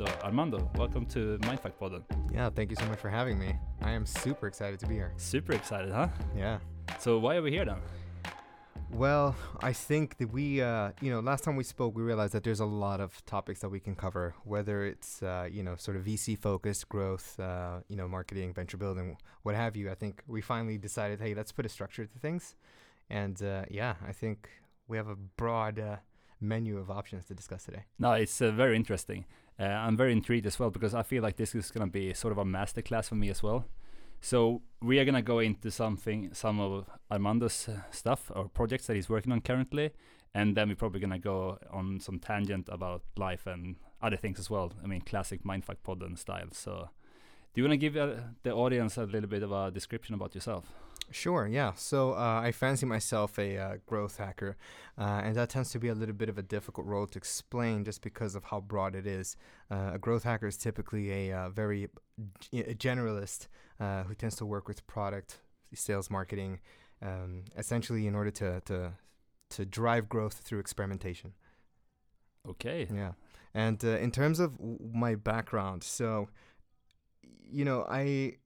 So Armando, welcome to Mindfuck Podden. Yeah, thank you so much for having me. I am super excited to be here. Super excited, huh? Yeah. So why are we here then? Well, I think that we, uh, you know, last time we spoke, we realized that there's a lot of topics that we can cover, whether it's, uh, you know, sort of VC focused growth, uh, you know, marketing, venture building, what have you. I think we finally decided, hey, let's put a structure to things. And uh, yeah, I think we have a broad uh, menu of options to discuss today. No, it's uh, very interesting. Uh, I'm very intrigued as well because I feel like this is going to be sort of a masterclass for me as well. So we are gonna go into something, some of Armando's uh, stuff or projects that he's working on currently, and then we're probably gonna go on some tangent about life and other things as well. I mean, classic mindfuck podden style. So, do you wanna give uh, the audience a little bit of a description about yourself? Sure, yeah. So uh, I fancy myself a uh, growth hacker, uh, and that tends to be a little bit of a difficult role to explain just because of how broad it is. Uh, a growth hacker is typically a uh, very g- a generalist uh, who tends to work with product, sales, marketing, um, essentially in order to, to to drive growth through experimentation. Okay. Yeah, and in terms of w- my background, so you know I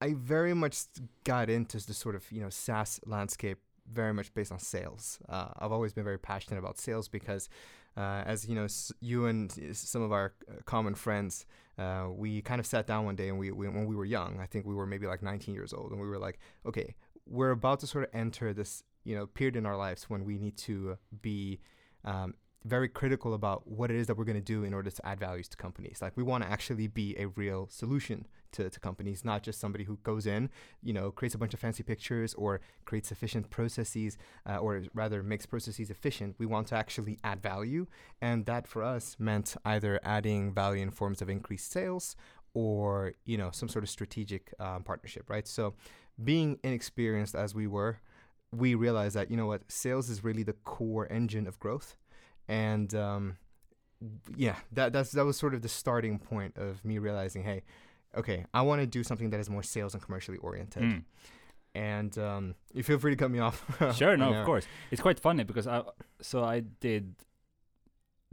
I very much got into the sort of you know SaaS landscape very much based on sales. Uh, I've always been very passionate about sales because, uh, as you know, s- you and some of our uh, common friends, uh, we kind of sat down one day and we, we, when we were young, I think we were maybe like 19 years old, and we were like, okay, we're about to sort of enter this you know period in our lives when we need to be um, very critical about what it is that we're going to do in order to add values to companies. Like we want to actually be a real solution to, to companies, not just somebody who goes in, you know, creates a bunch of fancy pictures or creates efficient processes, uh, or rather makes processes efficient. We want to actually add value, and that for us meant either adding value in forms of increased sales or you know some sort of strategic um, partnership, right? So, being inexperienced as we were, we realized that you know what, sales is really the core engine of growth and um, yeah, that that's that was sort of the starting point of me realizing, hey, okay, I want to do something that is more sales and commercially oriented. Mm. And um, you feel free to cut me off. Sure, no, Yeah. of course. It's quite funny because I so I did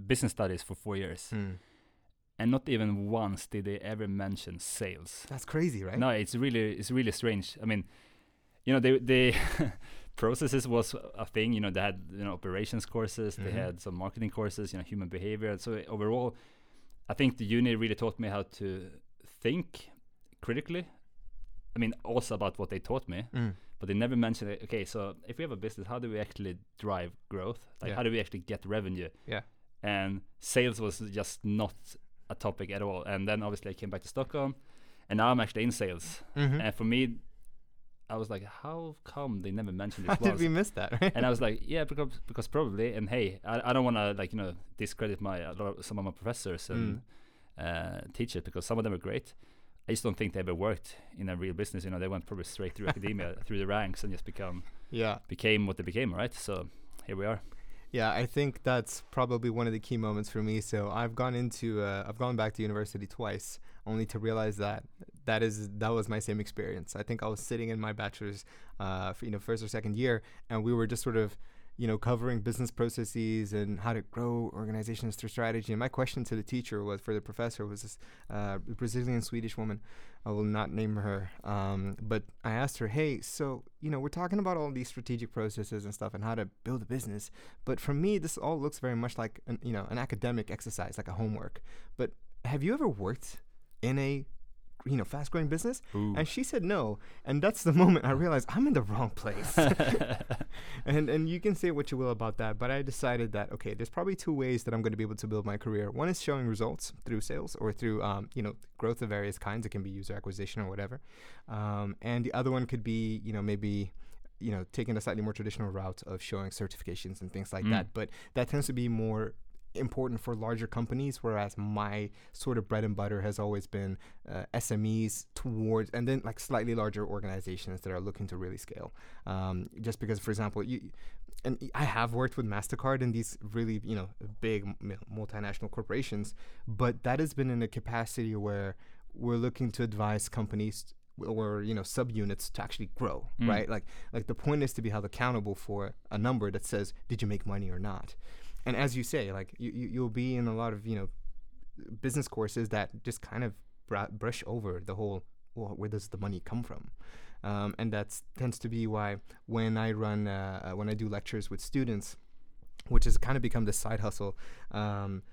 business studies for four years, Hmm. and not even once did they ever mention sales. That's crazy, right? No, it's really it's really strange. I mean, you know, they they processes was a thing. You know, they had you know operations courses, they Mhm. had some marketing courses, you know, human behavior. So overall, I think the uni really taught me how to think critically. I mean, also about what they taught me, Mm. but they never mentioned it. Okay, so if we have a business, how do we actually drive growth? Like, Yeah. how do we actually get revenue? Yeah. And sales was just not a topic at all. And then obviously I came back to Stockholm, and now I'm actually in sales. Mhm. And for me, I was like, how come they never mentioned How this? did we miss that? Right? and I was like, yeah, because because probably. And hey, I, I don't want to like you know discredit my a lot of- some of my professors and uh, teachers because some of them are great. I just don't think they ever worked in a real business. You know, they went probably straight through academia, through the ranks, and just become yeah. became what they became. Right. So here we are. Yeah, I think that's probably one of the key moments for me. So I've gone into, uh, I've gone back to university twice, only to realize that that is that was my same experience. I think I was sitting in my bachelor's, uh, f- you know, first or second year, and we were just sort of, you know, covering business processes and how to grow organizations through strategy. And my question to the teacher was, for the professor, was this uh, Brazilian Swedish woman. I will not name her, um, but I asked her, hey, so you know, we're talking about all these strategic processes and stuff and how to build a business. But for me, this all looks very much like an, you know an academic exercise, like a homework. But have you ever worked in a you know fast growing business? Ooh. And she said no, and that's the moment I realized I'm in the wrong place. and and you can say what you will about that, but I decided that okay, there's probably two ways that I'm going to be able to build my career. One is showing results through sales or through um, you know growth of various kinds. It can be user acquisition or whatever, um, and the other one could be you know maybe you know taking a slightly more traditional route of showing certifications and things like Mm. that. But that tends to be more important for larger companies, whereas my sort of bread and butter has always been uh, SMEs towards, and then like slightly larger organizations that are looking to really scale. Um, just because, for example, you. And I have worked with Mastercard and these really, you know, big m- multinational corporations, but that has been in a capacity where we're looking to advise companies or you know subunits to actually grow, Mm. right? Like, like the point is to be held accountable for a number that says, did you make money or not? And as you say like you, you you'll be in a lot of you know business courses that just kind of bra- brush over the whole well, where does the money come from? Um, and that tends to be why when i run uh, when i do lectures with students which has kind of become the side hustle um,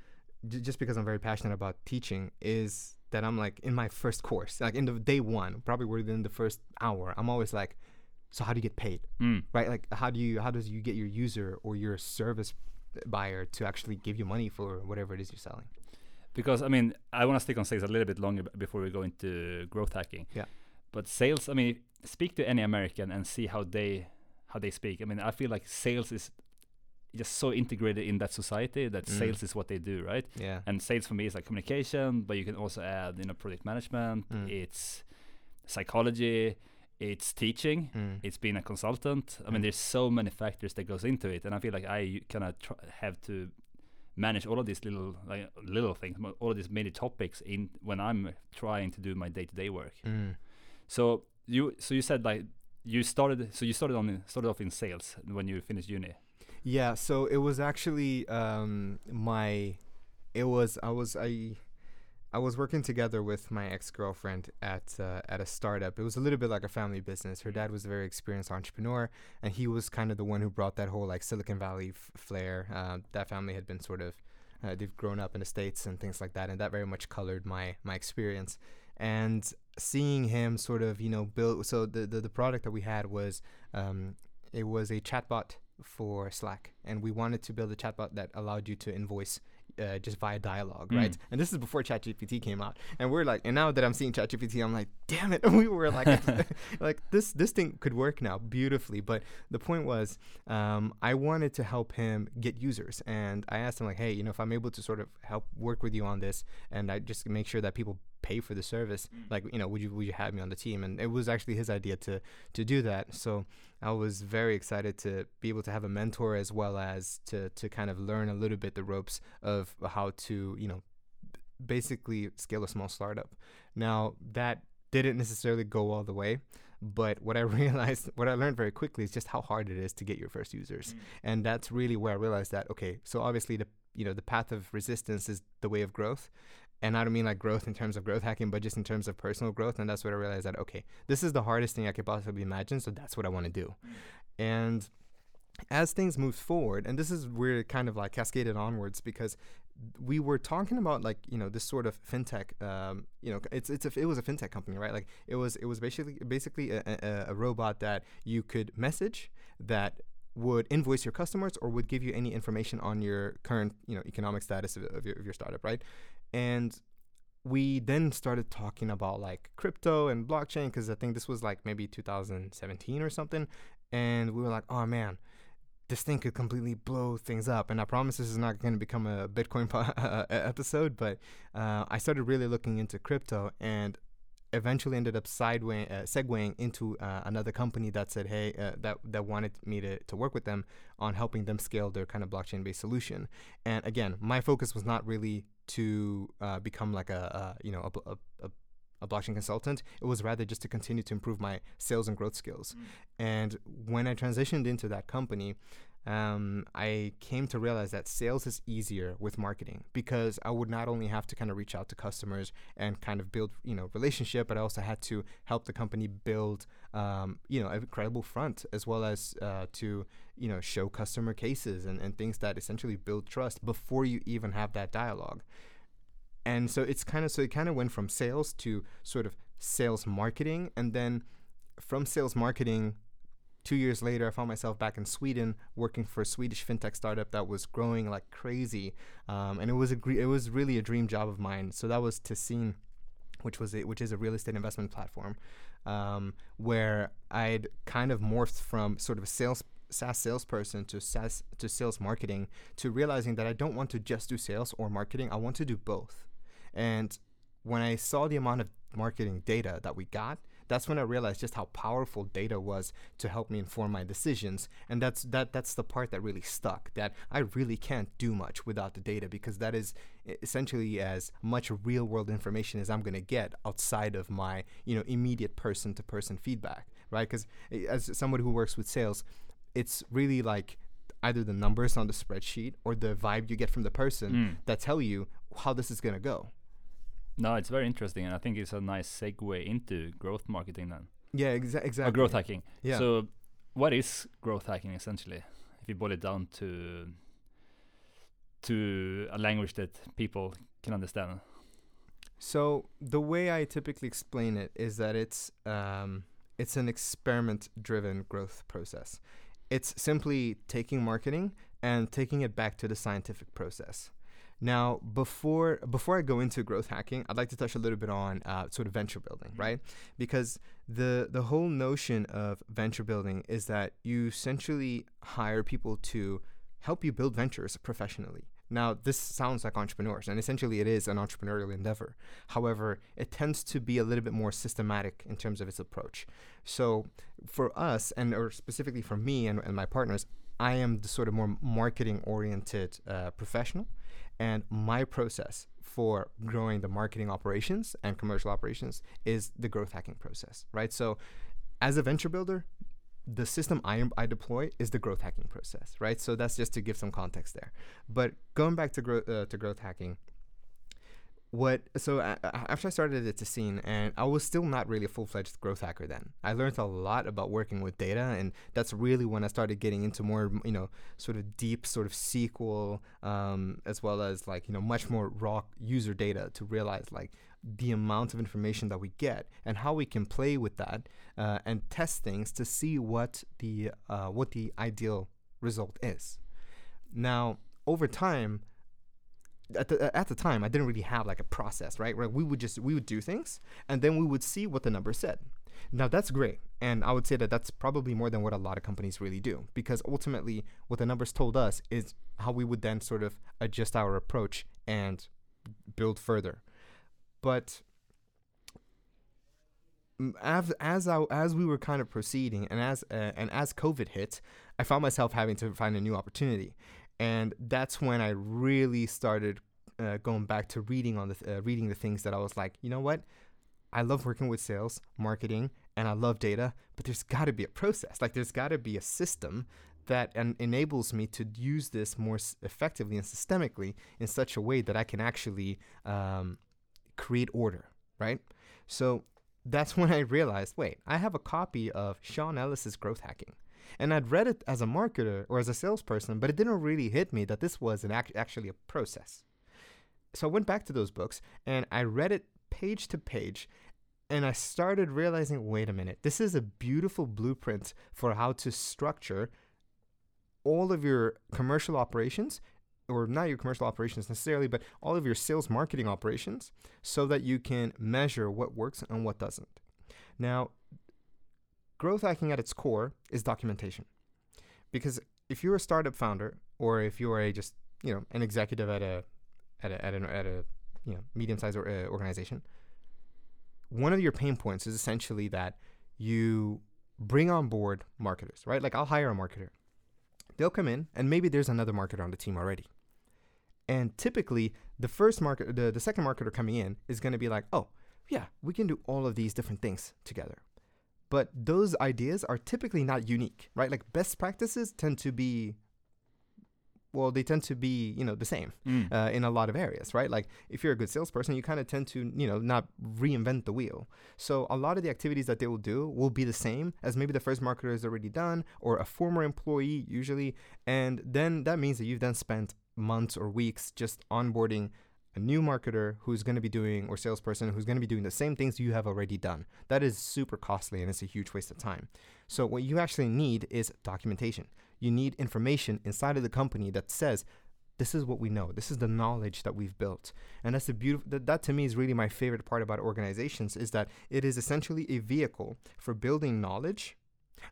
j- just because i'm very passionate about teaching is that i'm like in my first course like in the day one probably within the first hour i'm always like so how do you get paid? Mm. right? Like how do you how does you get your user or your service buyer to actually give you money for whatever it is you're selling because I mean, I want to stick on sales a little bit longer before we go into growth hacking. Yeah. But sales, I mean, speak to any American and see how they how they speak. I mean, I feel like sales is just so integrated in that society that Mm. sales is what they do, right? yeah And sales for me is like communication, but you can also add, you know, project management. Mm. It's psychology. It's teaching. Mm. It's being a consultant. I mean, Mm. there's so many factors that goes into it, and I feel like I kind of tr- have to manage all of these little like little things, all of these many topics in when I'm trying to do my day-to-day work. Mm. So you so you said like you started so you started on started off in sales when you finished uni. Yeah, so it was actually um my it was I was I I was working together with my ex-girlfriend at uh, at a startup. It was a little bit like a family business. Her dad was a very experienced entrepreneur and he was kind of the one who brought that whole like Silicon Valley f- flair. Uh, that family had been sort of uh, they've grown up in the states and things like that and that very much colored my my experience. And seeing him sort of, you know, build so the the, the product that we had was um it was a chatbot for Slack, and we wanted to build a chatbot that allowed you to invoice uh, just via dialogue, right? Mm. And this is before ChatGPT came out, and we're like, and now that I'm seeing ChatGPT, I'm like, damn it, we were like, like this this thing could work now beautifully. But the point was, um, I wanted to help him get users, and I asked him like, hey, you know, if I'm able to sort of help work with you on this, and I just make sure that people pay for the service, mm. like, you know, would you would you have me on the team? And it was actually his idea to to do that. So I was very excited to be able to have a mentor as well as to to kind of learn a little bit the ropes of how to you know basically scale a small startup. Now that didn't necessarily go all the way, but what I realized, what I learned very quickly is just how hard it is to get your first users, mm. and that's really where I realized that okay, so obviously the you know the path of resistance is the way of growth. And I don't mean like growth in terms of growth hacking, but just in terms of personal growth. And that's what I realized that, okay, this is the hardest thing I could possibly imagine. So that's what I want to do. And as things moved forward, and this is where it kind of like cascaded onwards because we were talking about like you know this sort of fintech um, you know it's it's a, it was a fintech company right like it was it was basically basically a, a, a robot that you could message that would invoice your customers or would give you any information on your current you know economic status of, of, your, of your startup right and we then started talking about like crypto and blockchain because I think this was like maybe 2017 or something. And we were like, oh man, this thing could completely blow things up. And I promise this is not going to become a Bitcoin po- episode, but uh, I started really looking into crypto and eventually ended up sideway uh, segueing into uh, another company that said hey uh, that that wanted me to, to work with them on helping them scale their kind of blockchain based solution and again my focus was not really to uh, become like a, you know a, a, a a blockchain consultant. It was rather just to continue to improve my sales and growth skills. And when I transitioned into that company, um, I came to realize that sales is easier with marketing because I would not only have to kind of reach out to customers and kind of build, you know, relationship, but I also had to help the company build, um, you know, a credible front as well as uh, to, you know, show customer cases and, and things that essentially build trust before you even have that dialogue. And so it's kind of so it kind of went from sales to sort of sales marketing and then from sales marketing two years later i found myself back in sweden working for a swedish fintech startup that was growing like crazy um, and it was a it was really a dream job of mine so that was Tessin, which was a, which is a real estate investment platform um, where i'd kind of morphed from sort of a sales SaaS salesperson to SaaS to sales marketing to realizing that I don't want to just do sales or marketing. I want to do both. And when I saw the amount of marketing data that we got, that's when I realized just how powerful data was to help me inform my decisions. And that's that that's the part that really stuck. That I really can't do much without the data because that is essentially as much real world information as I'm going to get outside of my, you know, immediate person to person feedback, right? Cuz as somebody who works with sales, it's really like either the numbers on the spreadsheet or the vibe you get from the person Mm. that tell you how this is gonna go. No, it's very interesting, and I think it's a nice segue into growth marketing then, Yeah, exa- exactly. or growth hacking. Yeah. So, what is growth hacking essentially? If you boil it down to to a language that people can understand. So the way I typically explain it is that it's um, it's an experiment-driven growth process. It's simply taking marketing and taking it back to the scientific process. Now, before before I go into growth hacking, I'd like to touch a little bit on uh, sort of venture building, Mhm. right? Because the the whole notion of venture building is that you essentially hire people to help you build ventures professionally. Now, this sounds like entrepreneurs, and essentially it is an entrepreneurial endeavor. However, it tends to be a little bit more systematic in terms of its approach. So, for us, and or specifically for me and, and my partners, I am the sort of more marketing oriented uh, professional, and my process for growing the marketing operations and commercial operations is the growth hacking process, right? So, as a venture builder, the system I, I deploy is the growth hacking process, right? So that's just to give some context there. But going back to growth uh, to growth hacking, what so after I started at Tessin, and I was still not really a full fledged growth hacker then. I learned a lot about working with data, and that's really when I started getting into more, you know, sort of deep sort of SQL, um, as well as like you know much more raw user data to realize like the amount of information that we get and how we can play with that uh, and test things to see what the uh, what the ideal result is. Now, over time, at the at the time, I didn't really have like a process, right? Where we would just we would do things and then we would see what the number said. Now that's great, and I would say that that's probably more than what a lot of companies really do because ultimately, what the numbers told us is how we would then sort of adjust our approach and build further. But as as I, as we were kind of proceeding, and as uh, and as COVID hit, I found myself having to find a new opportunity, and that's when I really started uh, going back to reading on the th- uh, reading the things that I was like, you know what, I love working with sales, marketing, and I love data, but there's got to be a process. Like there's got to be a system that en- enables me to use this more s- effectively and systemically in such a way that I can actually um, create order, right? So that's when I realized, wait, I have a copy of Sean Ellis's Growth Hacking. And I'd read it as a marketer or as a salesperson, but it didn't really hit me that this was an act- actually a process. So I went back to those books and I read it page to page and I started realizing, wait a minute, this is a beautiful blueprint for how to structure all of your commercial operations or not your commercial operations necessarily, but all of your sales marketing operations so that you can measure what works and what doesn't. Now, growth hacking at its core is documentation. Because if you're a startup founder or if you're a just, you know, an executive at a at a at at a you know, medium-sized or, uh, organization, one of your pain points is essentially that you bring on board marketers, right? Like I'll hire a marketer. They'll come in and maybe there's another marketer on the team already. And typically, the first market, the, the second marketer coming in is going to be like, oh, yeah, we can do all of these different things together. But those ideas are typically not unique, right? Like best practices tend to be, well, they tend to be, you know, the same Mm. uh, in a lot of areas, right? Like if you're a good salesperson, you kind of tend to, you know, not reinvent the wheel. So a lot of the activities that they will do will be the same as maybe the first marketer has already done or a former employee usually. And then that means that you've then spent months or weeks just onboarding a new marketer who's going to be doing or salesperson who's going to be doing the same things you have already done. That is super costly and it's a huge waste of time. So what you actually need is documentation. You need information inside of the company that says this is what we know. This is the knowledge that we've built. And that's the beautiful that, that to me is really my favorite part about organizations is that it is essentially a vehicle for building knowledge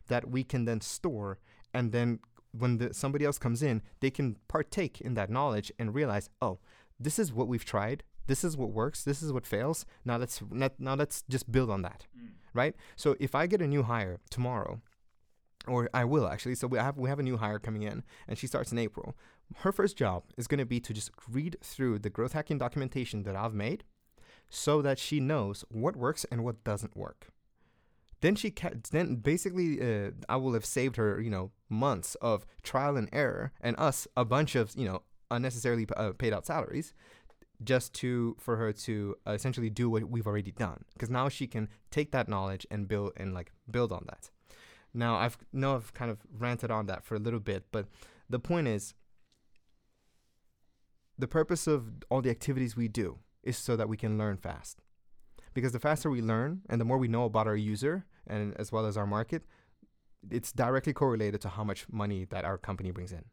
that we can then store and then when the, somebody else comes in, they can partake in that knowledge and realize, "Oh, this is what we've tried. This is what works. This is what fails. Now let's not, now let's just build on that." Right? So if I get a new hire tomorrow, or I will actually. So we have we have a new hire coming in, and she starts in April. Her first job is going to be to just read through the growth hacking documentation that I've made, so that she knows what works and what doesn't work. then she ca- then basically uh, I will have saved her you know months of trial and error and us a bunch of you know unnecessarily uh, paid out salaries just to for her to uh, essentially do what we've already done because now she can take that knowledge and build and like build on that. Now i've know i've kind of ranted on that for a little bit but the point is the purpose of all the activities we do is so that we can learn fast. Because the faster we learn and the more we know about our user and as well as our market it's directly correlated to how much money that our company brings in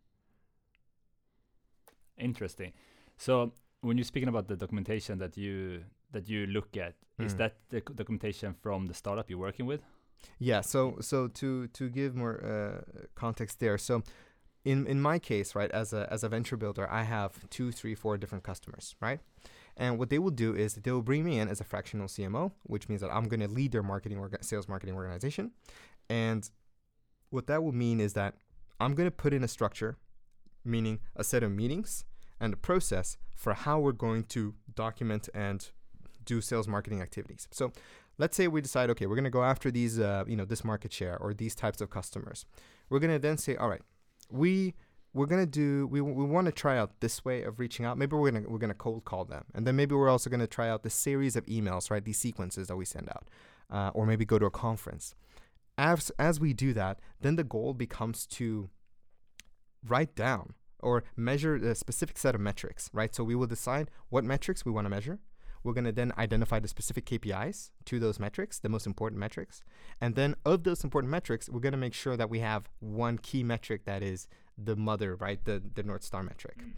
interesting so when you're speaking about the documentation that you that you look at, mm. is that the documentation from the startup you're working with? Yeah. So so to to give more uh, context there, so in in my case, right, as a as a venture builder, I have two, three, four different customers, right. And what they will do is they will bring me in as a fractional CMO, which means that I'm going to lead their marketing orga- sales marketing organization. And what that will mean is that I'm going to put in a structure, meaning a set of meetings and a process for how we're going to document and do sales marketing activities. So let's say we decide, okay, we're going to go after these, uh, you know, this market share or these types of customers. We're going to then say, all right, we we're gonna do we, we want to try out this way of reaching out maybe we're gonna we're gonna cold call them and then maybe we're also gonna try out the series of emails right these sequences that we send out uh, or maybe go to a conference as as we do that then the goal becomes to write down or measure a specific set of metrics, right? So we will decide what metrics we want to measure. We're going to then identify the specific KPIs to those metrics, the most important metrics. And then of those important metrics, we're going to make sure that we have one key metric that is the mother, right? The, the North Star metric. Mm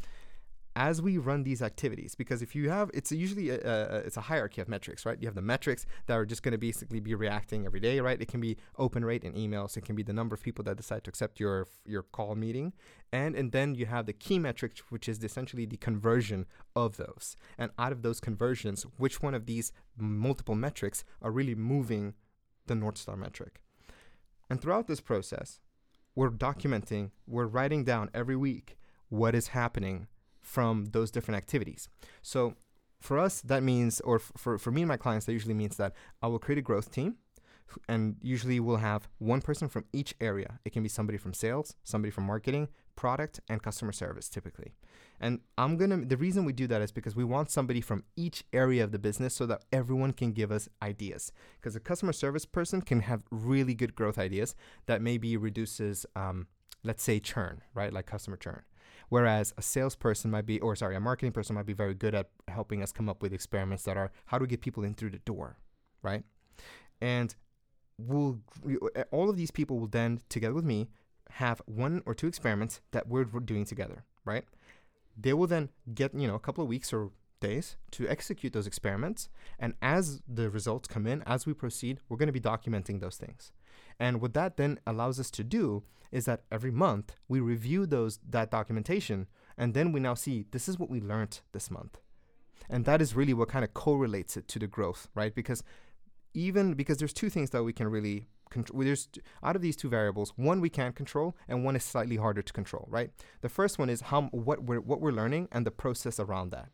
as we run these activities because if you have it's usually a, a, it's a hierarchy of metrics right? You have the metrics that are just going to basically be reacting every day right? It can be open rate in emails it can be the number of people that decide to accept your your call meeting and and then you have the key metric which is essentially the conversion of those. And out of those conversions which one of these multiple metrics are really moving the north star metric? And throughout this process we're documenting we're writing down every week what is happening from those different activities. So for us, that means, or for, for me and my clients, that usually means that I will create a growth team. And usually we'll have one person from each area. It can be somebody from sales, somebody from marketing, product, and customer service typically. And I'm gonna, the reason we do that is because we want somebody from each area of the business so that everyone can give us ideas. Because a customer service person can have really good growth ideas that maybe reduces, um, let's say, churn, right? Like customer churn. Whereas a salesperson might be, or sorry, a marketing person might be very good at helping us come up with experiments that are how do we get people in through the door, right? And we'll all of these people will then, together with me, have one or two experiments that we're doing together, right? They will then get you know a couple of weeks or days to execute those experiments. And as the results come in, as we proceed, we're going to be documenting those things. And what that then allows us to do is that every month we review those that documentation and then we now see this is what we learned this month. And that is really what kind of correlates it to the growth, right? Because even because there's two things that we can really control there's out of these two variables one we can control and one is slightly harder to control right the first one is how what we're what we're learning and the process around that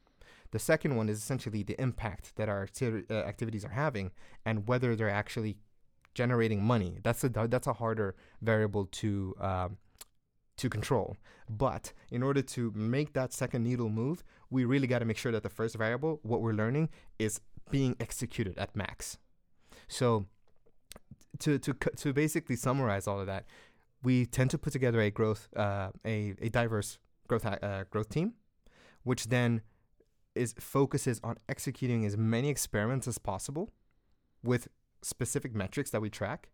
the second one is essentially the impact that our uh, activities are having and whether they're actually generating money. That's a that's a harder variable to um, to control. But in order to make that second needle move, we really got to make sure that the first variable, what we're learning, is being executed at max. So to to to basically summarize all of that, we tend to put together a growth uh, a a diverse growth uh, growth team, which then is focuses on executing as many experiments as possible with specific metrics that we track,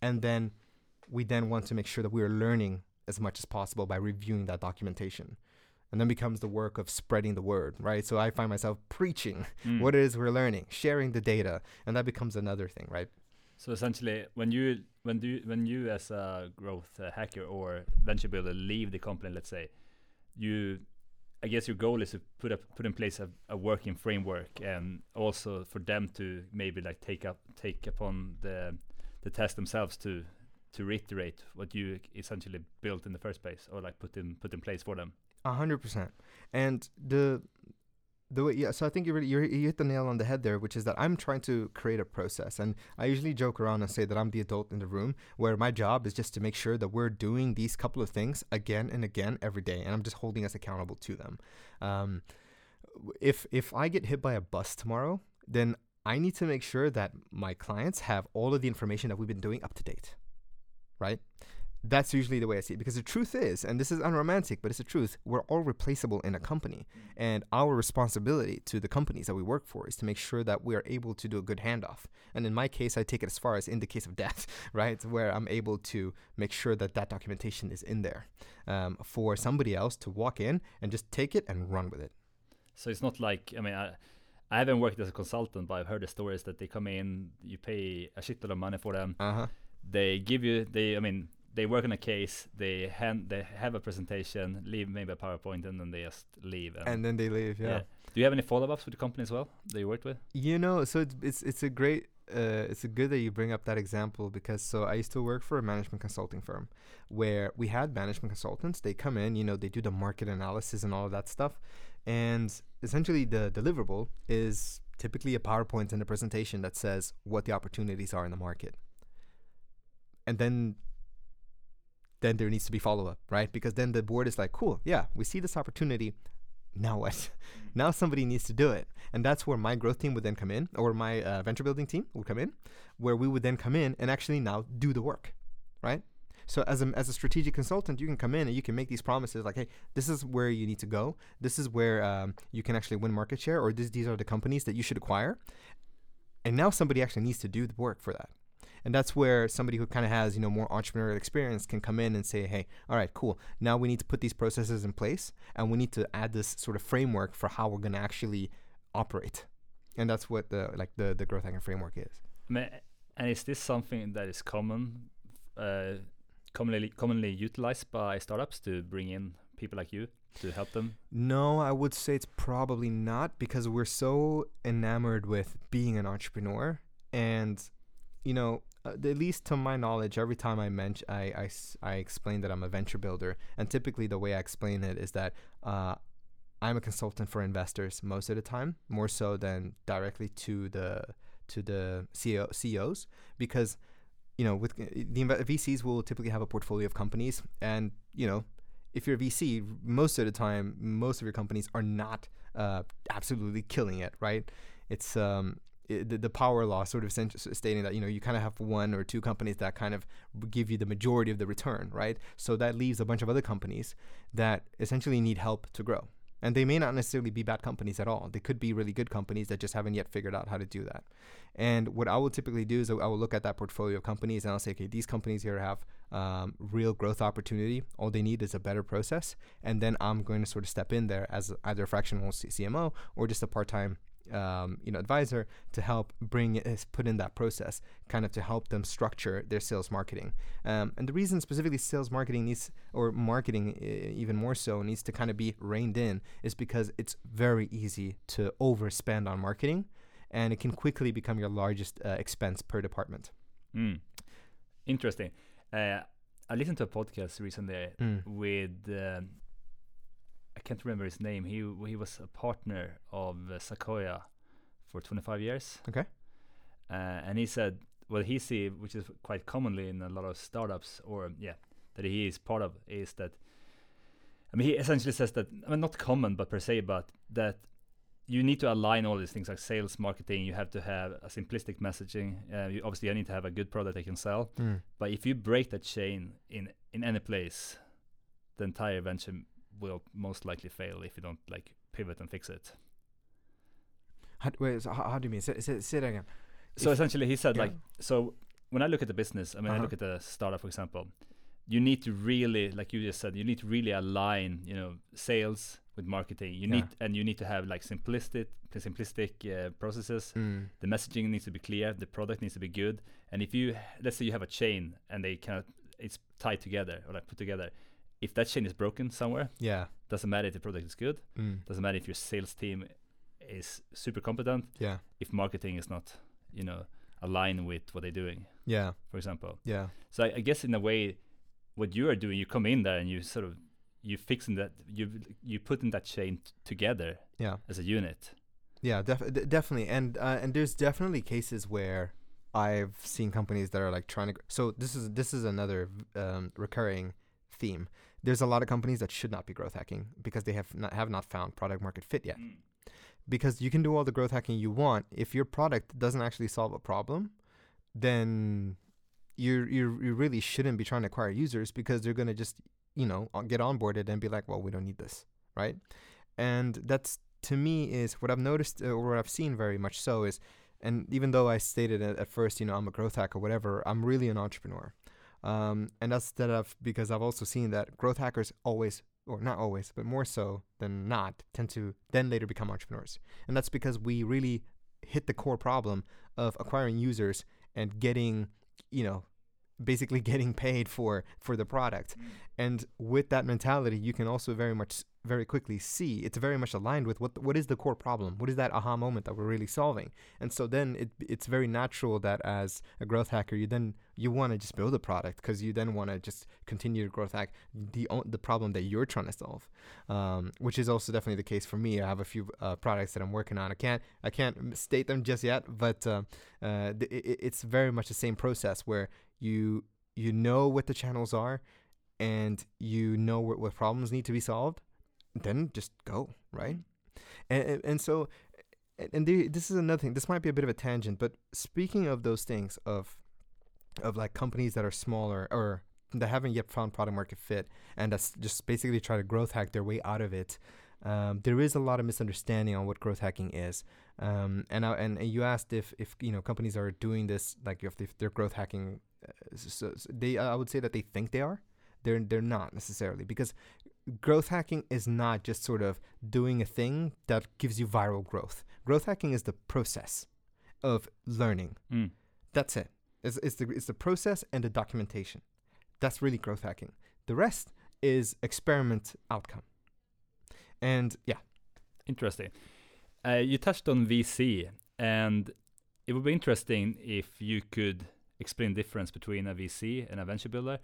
and then we then want to make sure that we are learning as much as possible by reviewing that documentation. And then becomes the work of spreading the word, right? So I find myself preaching mm. what it is we're learning, sharing the data, and that becomes another thing, right? So essentially, when you when you when you as a growth hacker or venture builder leave the company, let's say, you I guess your goal is to put up put in place a, a, working framework and also for them to maybe like take up take upon the the test themselves to to reiterate what you essentially built in the first place or like put in put in place for them. A hundred percent. And the the way, yeah. So I think you really you hit the nail on the head there, which is that I'm trying to create a process, and I usually joke around and say that I'm the adult in the room, where my job is just to make sure that we're doing these couple of things again and again every day, and I'm just holding us accountable to them. Um, if if I get hit by a bus tomorrow, then I need to make sure that my clients have all of the information that we've been doing up to date, right? That's usually the way I see it because the truth is, and this is unromantic, but it's the truth, we're all replaceable in a company. And our responsibility to the companies that we work for is to make sure that we are able to do a good handoff. And in my case, I take it as far as in the case of death, right? Where I'm able to make sure that that documentation is in there um, for somebody else to walk in and just take it and run with it. So it's not like I mean I, I haven't worked as a consultant, but I've heard the stories that they come in, you pay a shitload of money for them, Uh huh. they give you they I mean they work on a case, they hand they have a presentation, leave maybe a PowerPoint, and then they just leave. And then they leave, yeah. Do you have any follow-ups with the company as well that you worked with? You know, so it's it's it's a great uh, it's a good that you bring up that example because so I used to work for a management consulting firm where we had management consultants. They come in, you know, they do the market analysis and all of that stuff, and essentially the deliverable is typically a PowerPoint and a presentation that says what the opportunities are in the market, and then then there needs to be follow up, right? Because then the board is like, cool, yeah, we see this opportunity. Now what? now somebody needs to do it. And that's where my growth team would then come in, or my uh, venture building team would come in, where we would then come in and actually now do the work, right? So as a, as a strategic consultant, you can come in and you can make these promises like, hey, this is where you need to go. This is where um, you can actually win market share, or this, these are the companies that you should acquire. And now somebody actually needs to do the work for that. And that's where somebody who kind of has, you know, more entrepreneurial experience can come in and say, hey, all right, cool. Now we need to put these processes in place and we need to add this sort of framework for how we're going to actually operate. And that's what the like the the growth hacking framework is. I mean, and is this something that is common, uh, commonly commonly utilized by startups to bring in people like you to help them? No, I would say it's probably not because we're so enamored with being an entrepreneur and you know, uh, at least to my knowledge, every time I mention, I, I, I explain that I'm a venture builder, and typically the way I explain it is that uh, I'm a consultant for investors most of the time, more so than directly to the to the CEO, CEOs, because you know, with the VCs will typically have a portfolio of companies, and you know, if you're a VC, most of the time, most of your companies are not uh, absolutely killing it, right? It's um, the, the power law sort of stating that you know you kind of have one or two companies that kind of give you the majority of the return, right? So that leaves a bunch of other companies that essentially need help to grow. And they may not necessarily be bad companies at all. They could be really good companies that just haven't yet figured out how to do that. And what I will typically do is I will look at that portfolio of companies and I'll say, okay, these companies here have um, real growth opportunity. All they need is a better process. And then I'm going to sort of step in there as either a fractional CMO or just a part time um, you know advisor to help bring it, put in that process kind of to help them structure their sales marketing um, and the reason specifically sales marketing needs or marketing uh, even more so needs to kind of be reined in is because it's very easy to overspend on marketing and it can quickly become your largest uh, expense per department Mm. Interesting. Uh, I listened to a podcast recently Mm. with um I can't remember his name. He he was a partner of uh, Sequoia for 25 years. Okay. Uh, and he said, well, he see, which is quite commonly in a lot of startups, or yeah, that he is part of, is that. I mean, he essentially says that I mean, not common, but per se, but that you need to align all these things like sales, marketing. You have to have a simplistic messaging. Uh, you obviously you need to have a good product they can sell. Mm. But if you break that chain in in any place, the entire venture will most likely fail if you don't like pivot and fix it. How, wait, so how, how do you mean say, say, say that again So If- essentially, he said yeah. like, so when I look at the business, I mean, I Uh-huh. look at the startup, for example, you need to really, like you just said, you need to really align, you know, sales with marketing. You Yeah. need and you need to have like simplistic, simplistic uh, processes. Mm. The messaging needs to be clear. The product needs to be good. And if you, let's say, you have a chain and they kind of, it's tied together or like put together. If that chain is broken somewhere, yeah doesn't matter if the product is good. mm. Doesn't matter if your sales team is super competent. yeah If marketing is not, you know, aligned with what they're doing yeah for example. yeah So I, I guess in a way, what you are doing, you come in there and you sort of you fixing that you you putting that chain t- together Yeah. as a unit. Yeah, def- d- definitely, and uh, and there's definitely cases where I've seen companies that are like trying to. Gr- so this is this is another um, recurring theme. There's a lot of companies that should not be growth hacking because they have not have not found product market fit yet. Because you can do all the growth hacking you want, if your product doesn't actually solve a problem, then you you you really shouldn't be trying to acquire users because they're gonna just you know get onboarded and be like, well, we don't need this, right? And that's to me is what I've noticed uh, or what I've seen very much so is, and even though I stated at, at first, you know, I'm a growth hacker, whatever, I'm really an entrepreneur. Um, and that's that I've because I've also seen that growth hackers always, or not always, but more so than not, tend to then later become entrepreneurs. And that's because we really hit the core problem of acquiring users and getting, you know, basically getting paid for for the product. And with that mentality, you can also very much very quickly see it's very much aligned with what what is the core problem? What is that aha moment that we're really solving? And so then it it's very natural that as a growth hacker you then you want to just build a product because you then want to just continue to growth hack the the problem that you're trying to solve. Um, which is also definitely the case for me. I have a few uh, products that i'm working on. I can't i can't state them just yet but uh, uh, it's very much the same process where you you know what the channels are and you know what, what problems need to be solved then just go right? And and, and so and- this is another thing this might be a bit of a tangent but speaking of those things of of like companies that are smaller or that haven't yet found product market fit and that's just basically try to growth hack their way out of it um, there is a lot of misunderstanding on what growth hacking is. Um, and, I, and and you asked if if you know companies are doing this like if, if they're growth hacking uh, so, so they I would say that they think they are. They're they're not necessarily because growth hacking is not just sort of doing a thing that gives you viral growth. Growth hacking is the process of learning. Mm. That's it. It's, it's the it's the process and the documentation. That's really growth hacking. The rest is experiment outcome. And yeah, Interesting. Uh, you touched on VC, and it would be interesting if you could explain the difference between a VC and a venture builder,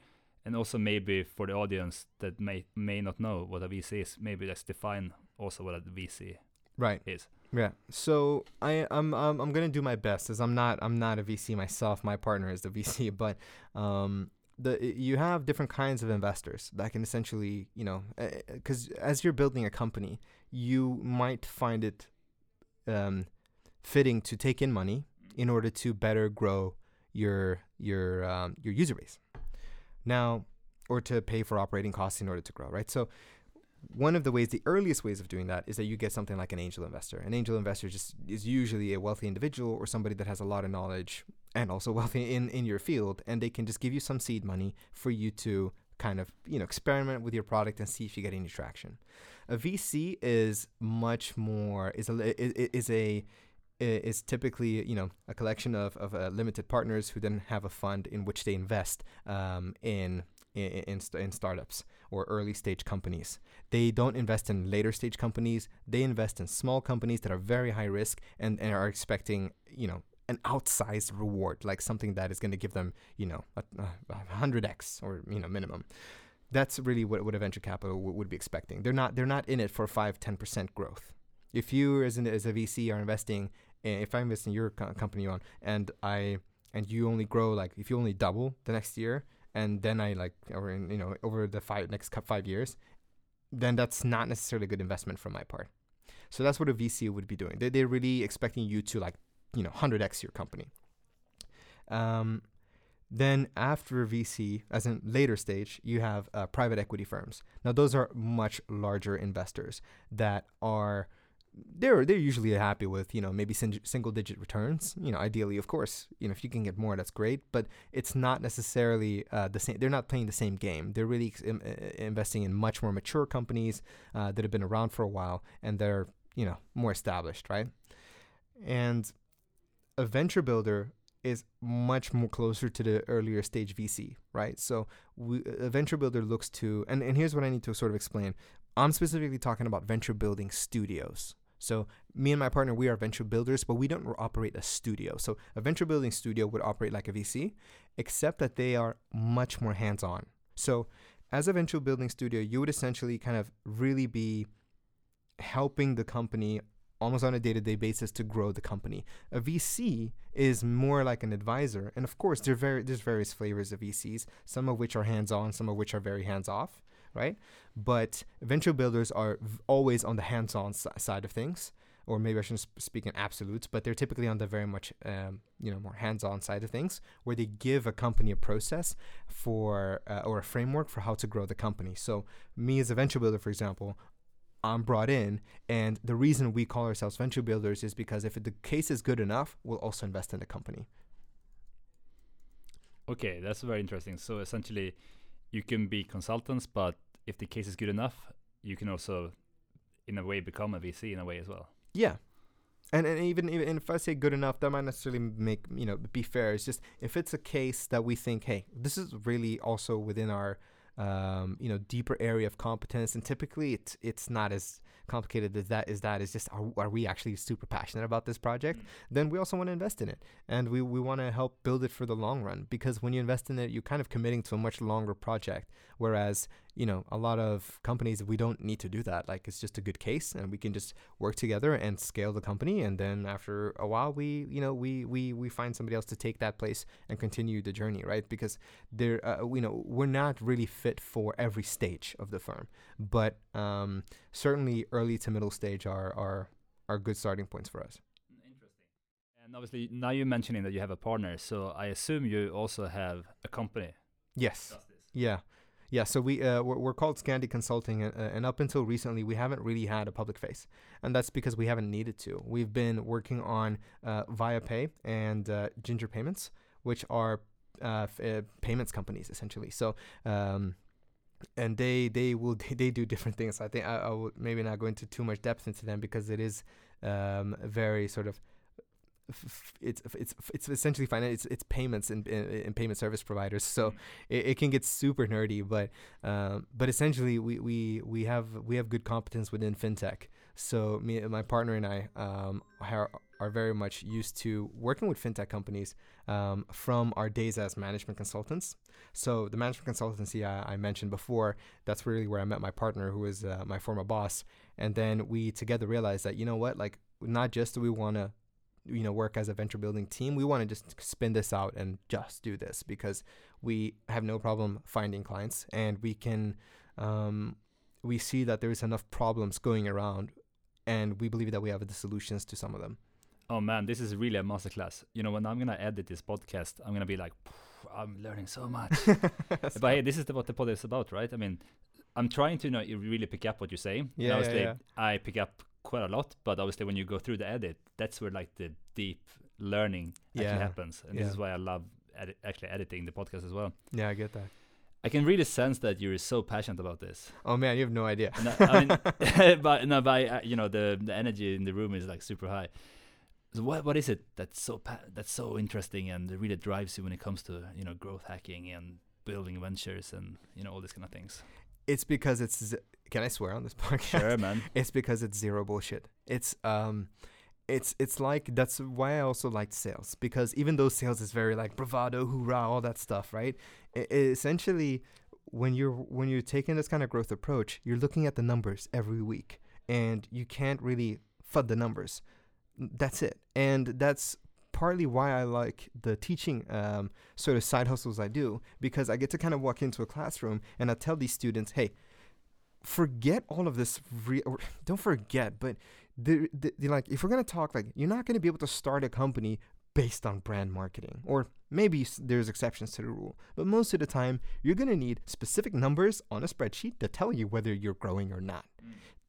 and also maybe for the audience that may may not know what a VC is, maybe let's define also what a VC right. is. Yeah. So I I'm I'm, I'm gonna do my best as I'm not I'm not a VC myself. My partner is the VC, but um the you have different kinds of investors that can essentially you know because as you're building a company, you might find it um fitting to take in money in order to better grow your your um, your user base. Now, or to pay for operating costs in order to grow, right? So one of the ways, the earliest ways of doing that is that you get something like an angel investor. An angel investor just is usually a wealthy individual or somebody that has a lot of knowledge and also wealthy in, in your field, and they can just give you some seed money for you to kind of you know experiment with your product and see if you get any traction. A VC is much more is a is, is a is typically you know a collection of of uh, limited partners who then have a fund in which they invest um, in in, in, st- in startups or early stage companies. They don't invest in later stage companies. They invest in small companies that are very high risk and, and are expecting, you know, an outsized reward, like something that is going to give them, you know, a, hundred x or you know minimum. That's really what, what a venture capital w- would be expecting. They're not they're not in it for five ten percent growth. If you as, an, as a VC are investing, in, if I invest in your co- company on, and I and you only grow like if you only double the next year, and then I like over in, you know over the five next five years, then that's not necessarily a good investment from my part. So that's what a VC would be doing. They they're really expecting you to like you know hundred x your company. Um, then after VC, as in later stage, you have uh, private equity firms. Now those are much larger investors that are they're they're usually happy with you know maybe sing- single digit returns you know ideally of course you know if you can get more that's great but it's not necessarily uh, the same they're not playing the same game they're really im- uh, investing in much more mature companies uh, that have been around for a while and they're you know more established right and a venture builder is much more closer to the earlier stage VC, right? So we, a venture builder looks to, and, and here's what I need to sort of explain. I'm specifically talking about venture building studios. So me and my partner, we are venture builders, but we don't operate a studio. So a venture building studio would operate like a VC, except that they are much more hands-on. So as a venture building studio, you would essentially kind of really be helping the company almost on a day-to-day basis to grow the company. A VC is more like an advisor, and of course, there very there's various flavors of VCs, some of which are hands-on, some of which are very hands-off, right? But venture builders are always on the hands-on side of things, or maybe I shouldn't sp- speak in absolutes, but they're typically on the very much um, you know more hands-on side of things, where they give a company a process for uh, or a framework for how to grow the company. So me as a venture builder, for example, I'm brought in, and the reason we call ourselves venture builders is because if the case is good enough, we'll also invest in the company. Okay, that's very interesting. So essentially, you can be consultants, but if the case is good enough, you can also, in a way, become a VC in a way as well. Yeah. And, and even, even if I say good enough, that might necessarily make you know be fair. It's just if it's a case that we think, hey, this is really also within our um, you know deeper area of competence, and typically it's it's not as complicated as that is that is just are, are we actually super passionate about this project? Mm. then we also want to invest in it. And we, we want to help build it for the long run because when you invest in it you're kind of committing to a much longer project. Whereas you know a lot of companies we don't need to do that. Like it's just a good case and we can just work together and scale the company. And then after a while we you know we we we find somebody else to take that place and continue the journey right? Because there uh, you know we're not really fit for every stage of the firm. But um certainly early to middle stage are are are good starting points for us. Interesting. And obviously, now you're mentioning that you have a partner, so I assume you also have a company. yes. Yeah, yeah. So we uh, we're, we're called Scandi Consulting, uh, and up until recently, we haven't really had a public face, and that's because we haven't needed to. We've been working on uh, ViaPay and uh, Ginger Payments, which are uh, f- uh, payments companies essentially. So. Um, and they they will they do different things. I think I, I will maybe not go into too much depth into them because it is um, very sort of f- it's it's it's essentially finance it's, it's payments and, and, payment service providers. So it, it can get super nerdy but um, but essentially we, we we have we have good competence within fintech. So me my partner and I um, are, are very much used to working with fintech companies um, from our days as management consultants. So the management consultancy I, I mentioned before that's really where I met my partner who is uh, my former boss. And then we together realized that you know what? Like not just do we want to you know work as a venture building team we want to just spin this out and just do this because we have no problem finding clients and we can um, we see that there's enough problems going around and we believe that we have the solutions to some of them Oh man, this is really a masterclass. You know, when I'm gonna edit this podcast, I'm gonna be like, I'm learning so much. but hey, this is the, what the pod is about, right? I mean, I'm trying to you know you really pick up what you say Yeah, yeah, obviously, yeah. I pick up quite a lot, but obviously, when you go through the edit, that's where like the deep learning actually Yeah, happens, and this is why I love edit- actually editing the podcast as well. yeah i get that I can really sense that you're so passionate about this. oh man you have no idea And I, mean, but no, but I, uh, you know, the the energy in the room is like super high. So what what is it that's so pa- that's so interesting and really drives you when it comes to you know growth hacking and building ventures and you know all these kind of things? It's because it's z- can i swear on this podcast Sure, man. it's because it's zero bullshit. It's um it's it's like that's why I also liked sales because even though sales is very like bravado, hoorah, all that stuff, right? I i- essentially, when you're when you're taking this kind of growth approach, you're looking at the numbers every week, and you can't really fud the numbers. That's it, and that's partly why I like the teaching um, sort of side hustles I do because I get to kind of walk into a classroom and I tell these students, hey, forget all of this. Re- or don't forget, but the, the, the like if we're gonna talk like you're not gonna be able to start a company based on brand marketing or maybe there's exceptions to the rule but most of the time you're gonna need specific numbers on a spreadsheet to tell you whether you're growing or not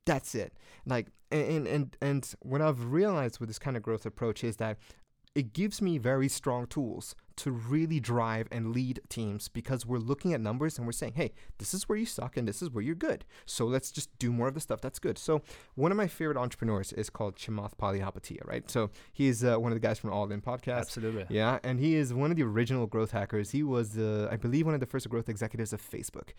that's it like and and and what i've realized with this kind of growth approach is that it gives me very strong tools to really drive and lead teams because we're looking at numbers and we're saying hey this is where you suck and this is where you're good. So let's just do more of the stuff that's good. So one of my favorite entrepreneurs is called chamath palihapitiya right? So he's uh, one of the guys from all in podcast. Absolutely. yeah, and he is one of the original growth hackers. He was, uh, I believe, one of the first growth executives of Facebook,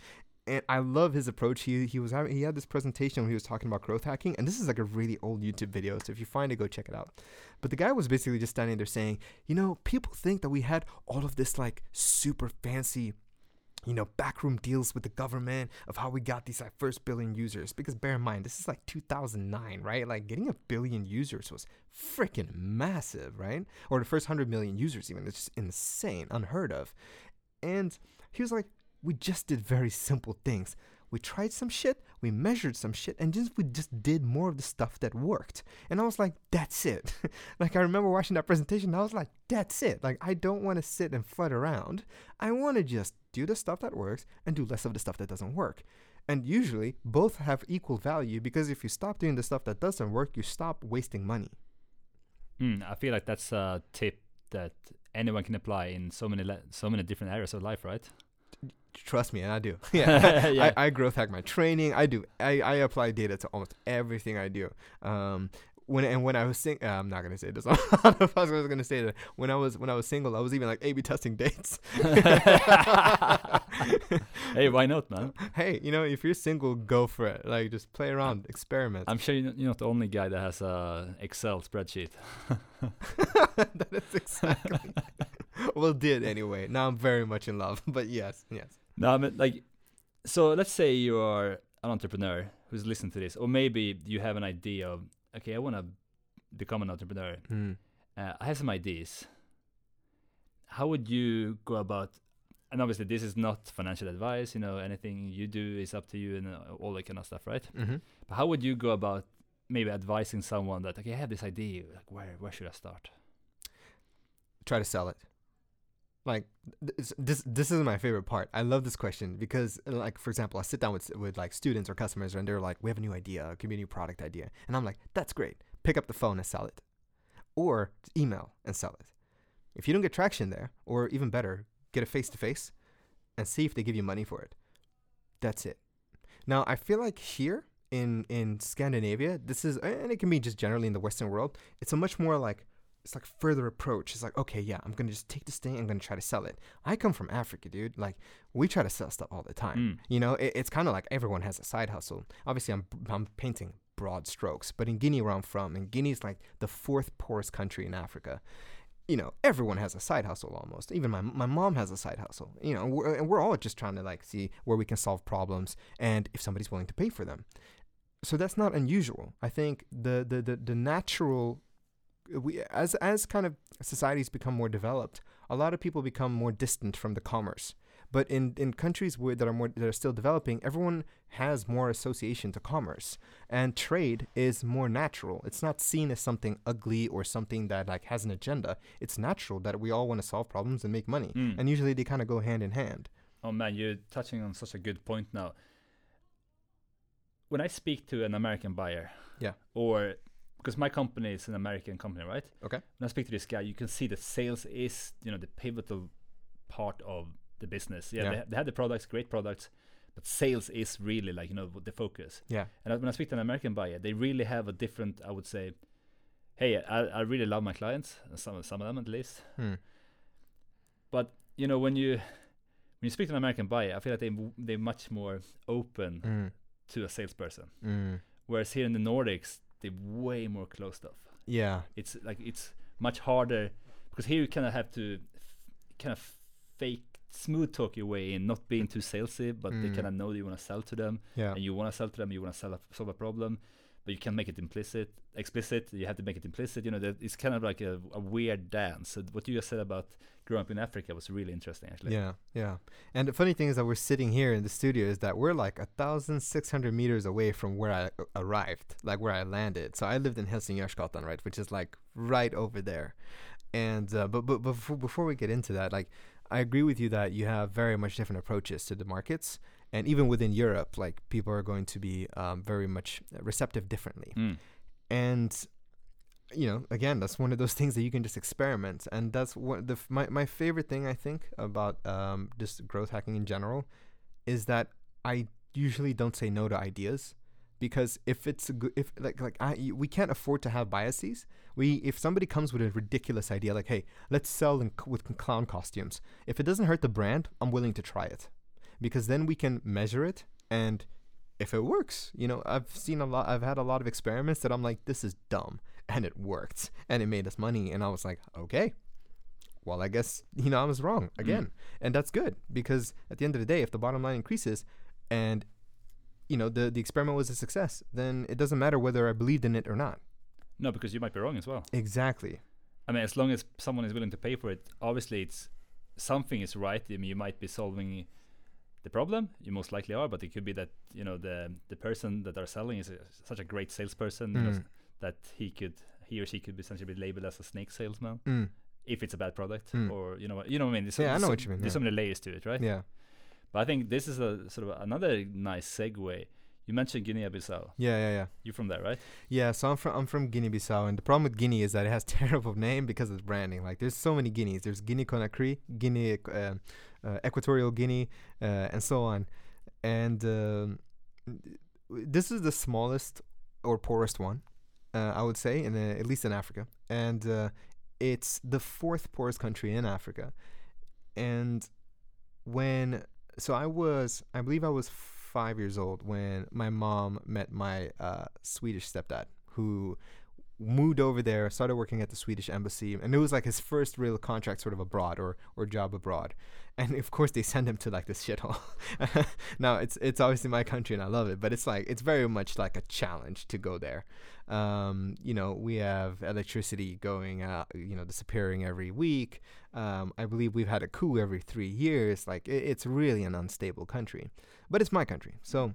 and I love his approach. He he was having he had this presentation when he was talking about growth hacking, and this is like a really old YouTube video. So if you find it, go check it out. But the guy was basically just standing there saying, you know, people think that we had all of this like super fancy you know, backroom deals with the government of how we got these like first billion users. Because bear in mind, this is like 2009, right? Like getting a billion users was freaking massive, right? Or the first 100 million users, even. It's just insane, unheard of. And he was like, we just did very simple things. We tried some shit, we measured some shit, and just we just did more of the stuff that worked. And I was like, that's it. like I remember watching that presentation, I was like, that's it. Like I don't want to sit and flut around. I want to just do the stuff that works and do less of the stuff that doesn't work. And usually both have equal value because if you stop doing the stuff that doesn't work, you stop wasting money. Mm, I feel like that's a tip that anyone can apply in so many le- so many different areas of life, right? Trust me, and I do. Yeah, Yeah. I, I growth hack my training. I do. I, I apply data to almost everything I do. Um, when and when I was sing, uh, I'm not gonna say this. I don't know if I was gonna say that. When I was when I was single, I was even like A/B testing dates. hey, why not, man? hey, you know, if you're single, go for it. Like, just play around, experiment. I'm sure you're not the only guy that has a Excel spreadsheet. that is exactly. well, did anyway. Now I'm very much in love. But yes, yes. No, I mean, like, so let's say you are an entrepreneur who's listening to this, or maybe you have an idea of, okay, I want to become an entrepreneur. Mm. Uh, I have some ideas. How would you go about? And obviously, this is not financial advice. You know, anything you do is up to you, and uh, all that kind of stuff, right? Mm-hmm. But how would you go about maybe advising someone that, okay, I have this idea. Like, where where should I start? Try to sell it. Like this, this, this is my favorite part. I love this question because, uh, like, for example, I sit down with with like students or customers, and they're like, "We have a new idea, a community product idea," and I'm like, "That's great. Pick up the phone and sell it, or email and sell it. If you don't get traction there, or even better, get a face to face, and see if they give you money for it. That's it. Now, I feel like here in in Scandinavia, this is, and it can be just generally in the Western world, it's a much more like it's like further approach. It's like, okay, yeah, I'm gonna just take this thing, I'm gonna try to sell it. I come from Africa, dude. Like, we try to sell stuff all the time. Mm. You know, it, it's kind of like everyone has a side hustle. Obviously, I'm I'm painting broad strokes, but in Guinea, where I'm from, and Guinea is like the fourth poorest country in Africa. You know, everyone has a side hustle almost. Even my my mom has a side hustle. You know, we're, and we're all just trying to like see where we can solve problems and if somebody's willing to pay for them. So that's not unusual. I think the the the, the natural we as as kind of societies become more developed, a lot of people become more distant from the commerce. But in, in countries where that are more that are still developing, everyone has more association to commerce, and trade is more natural. It's not seen as something ugly or something that like has an agenda. It's natural that we all want to solve problems and make money, Mm. and usually they kind of go hand in hand. Oh man, you're touching on such a good point now. When I speak to an American buyer, Yeah. or because my company is an American company, right? Okay. When I speak to this guy, you can see that sales is, you know, the pivotal part of the business. Yeah, Yeah. They, ha- they have the products, great products, but sales is really like you know the focus. Yeah. And when I speak to an American buyer, they really have a different, I would say, hey, I, I really love my clients, some some of them at least. Hmm. But you know when you when you speak to an American buyer, I feel like they they're much more open Mm. to a salesperson. Mm. Whereas here in the Nordics, they're way more closed off. Yeah. It's like it's much harder because here you kind of have to f- kind of fake smooth talk your way in, not being too salesy, but they Mm. kind of know that you want to sell to them, Yeah. and you want to sell to them, you want to solve a problem, but you can make it implicit, explicit. You have to make it implicit. You know, that it's kind of like a, a weird dance. So what you just said about growing up in Africa was really interesting, actually. Yeah, yeah. And the funny thing is that we're sitting here in the studio is that we're like a thousand six hundred meters away from where I arrived, like where I landed. So I lived in Helsingörsgatan, right, which is like right over there. And uh, but but before before we get into that, like I agree with you that you have very much different approaches to the markets, and even within Europe, like people are going to be um, very much receptive differently. Mm. and you know again that's one of those things that you can just experiment. And that's what the f- my, my favorite thing i think about um, just growth hacking in general is that i usually don't say no to ideas because if it's a good if like like I, we can't afford to have biases. We if somebody comes with a ridiculous idea like hey let's sell in, c- with clown costumes. If it doesn't hurt the brand i'm willing to try it because then we can measure it and if it works you know i've seen a lot i've had a lot of experiments that i'm like this is dumb and it worked and it made us money and i was like okay well, I guess you know I was wrong Mm. again, and that's good because at the end of the day, if the bottom line increases, and you know the the experiment was a success, then it doesn't matter whether I believed in it or not. No, because you might be wrong as well. Exactly. I mean, as long as someone is willing to pay for it, obviously it's something is right. I mean, you might be solving the problem. You most likely are, but it could be that you know the the person that are selling is a, such a great salesperson you know, Mm. that he could he or she could be essentially be labeled as a snake salesman Mm. if it's a bad product, Mm. or you know what you know what I mean. There's Yeah, I know so- what you mean, There's yeah. so many layers to it, right? Yeah. But I think this is a sort of another nice segue. You mentioned Guinea-Bissau. Yeah. Yeah. Yeah. You're from there, right? Yeah, so I'm from I'm from Guinea-Bissau, and the problem with Guinea is that it has terrible name because of the branding. Like, there's so many Guineas. There's Guinea Conakry, Guinea, uh, uh, Equatorial Guinea, uh, and so on. And um, this is the smallest or poorest one, uh, I would say, in uh, at least in Africa. And uh, it's the fourth poorest country in Africa. And when so I was, I believe I was five years old when my mom met my uh, Swedish stepdad, who moved over there, started working at the Swedish embassy, and it was like his first real contract, sort of abroad or or job abroad. And of course, they send him to like this shithole. now it's it's obviously my country and I love it, but it's like it's very much like a challenge to go there. Um, you know, we have electricity going out, you know, disappearing every week. Um, I believe we've had a coup every three years. Like it, it's really an unstable country, but it's my country. So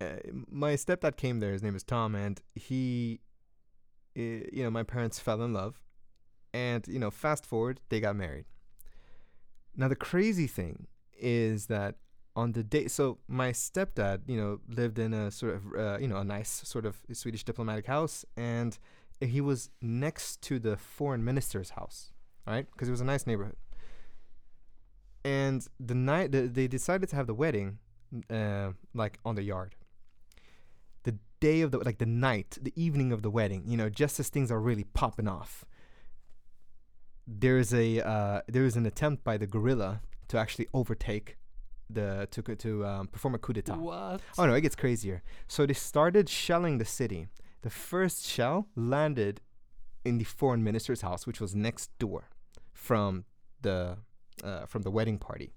uh, my stepdad came there. His name is Tom, and he, uh, you know, my parents fell in love, and you know, fast forward, they got married. Now the crazy thing is that on the day, so my stepdad, you know, lived in a sort of, uh, you know, a nice sort of Swedish diplomatic house, and he was next to the foreign minister's house, right? Because it was a nice neighborhood. And the night the, they decided to have the wedding, uh, like on the yard. Day of the like the night, the evening of the wedding, you know, just as things are really popping off. There's a uh, there is an attempt by the guerrilla to actually overtake the to to um, perform a coup d'état. What? Oh no, it gets crazier. So they started shelling the city. The first shell landed in the foreign minister's house, which was next door from the uh, from the wedding party.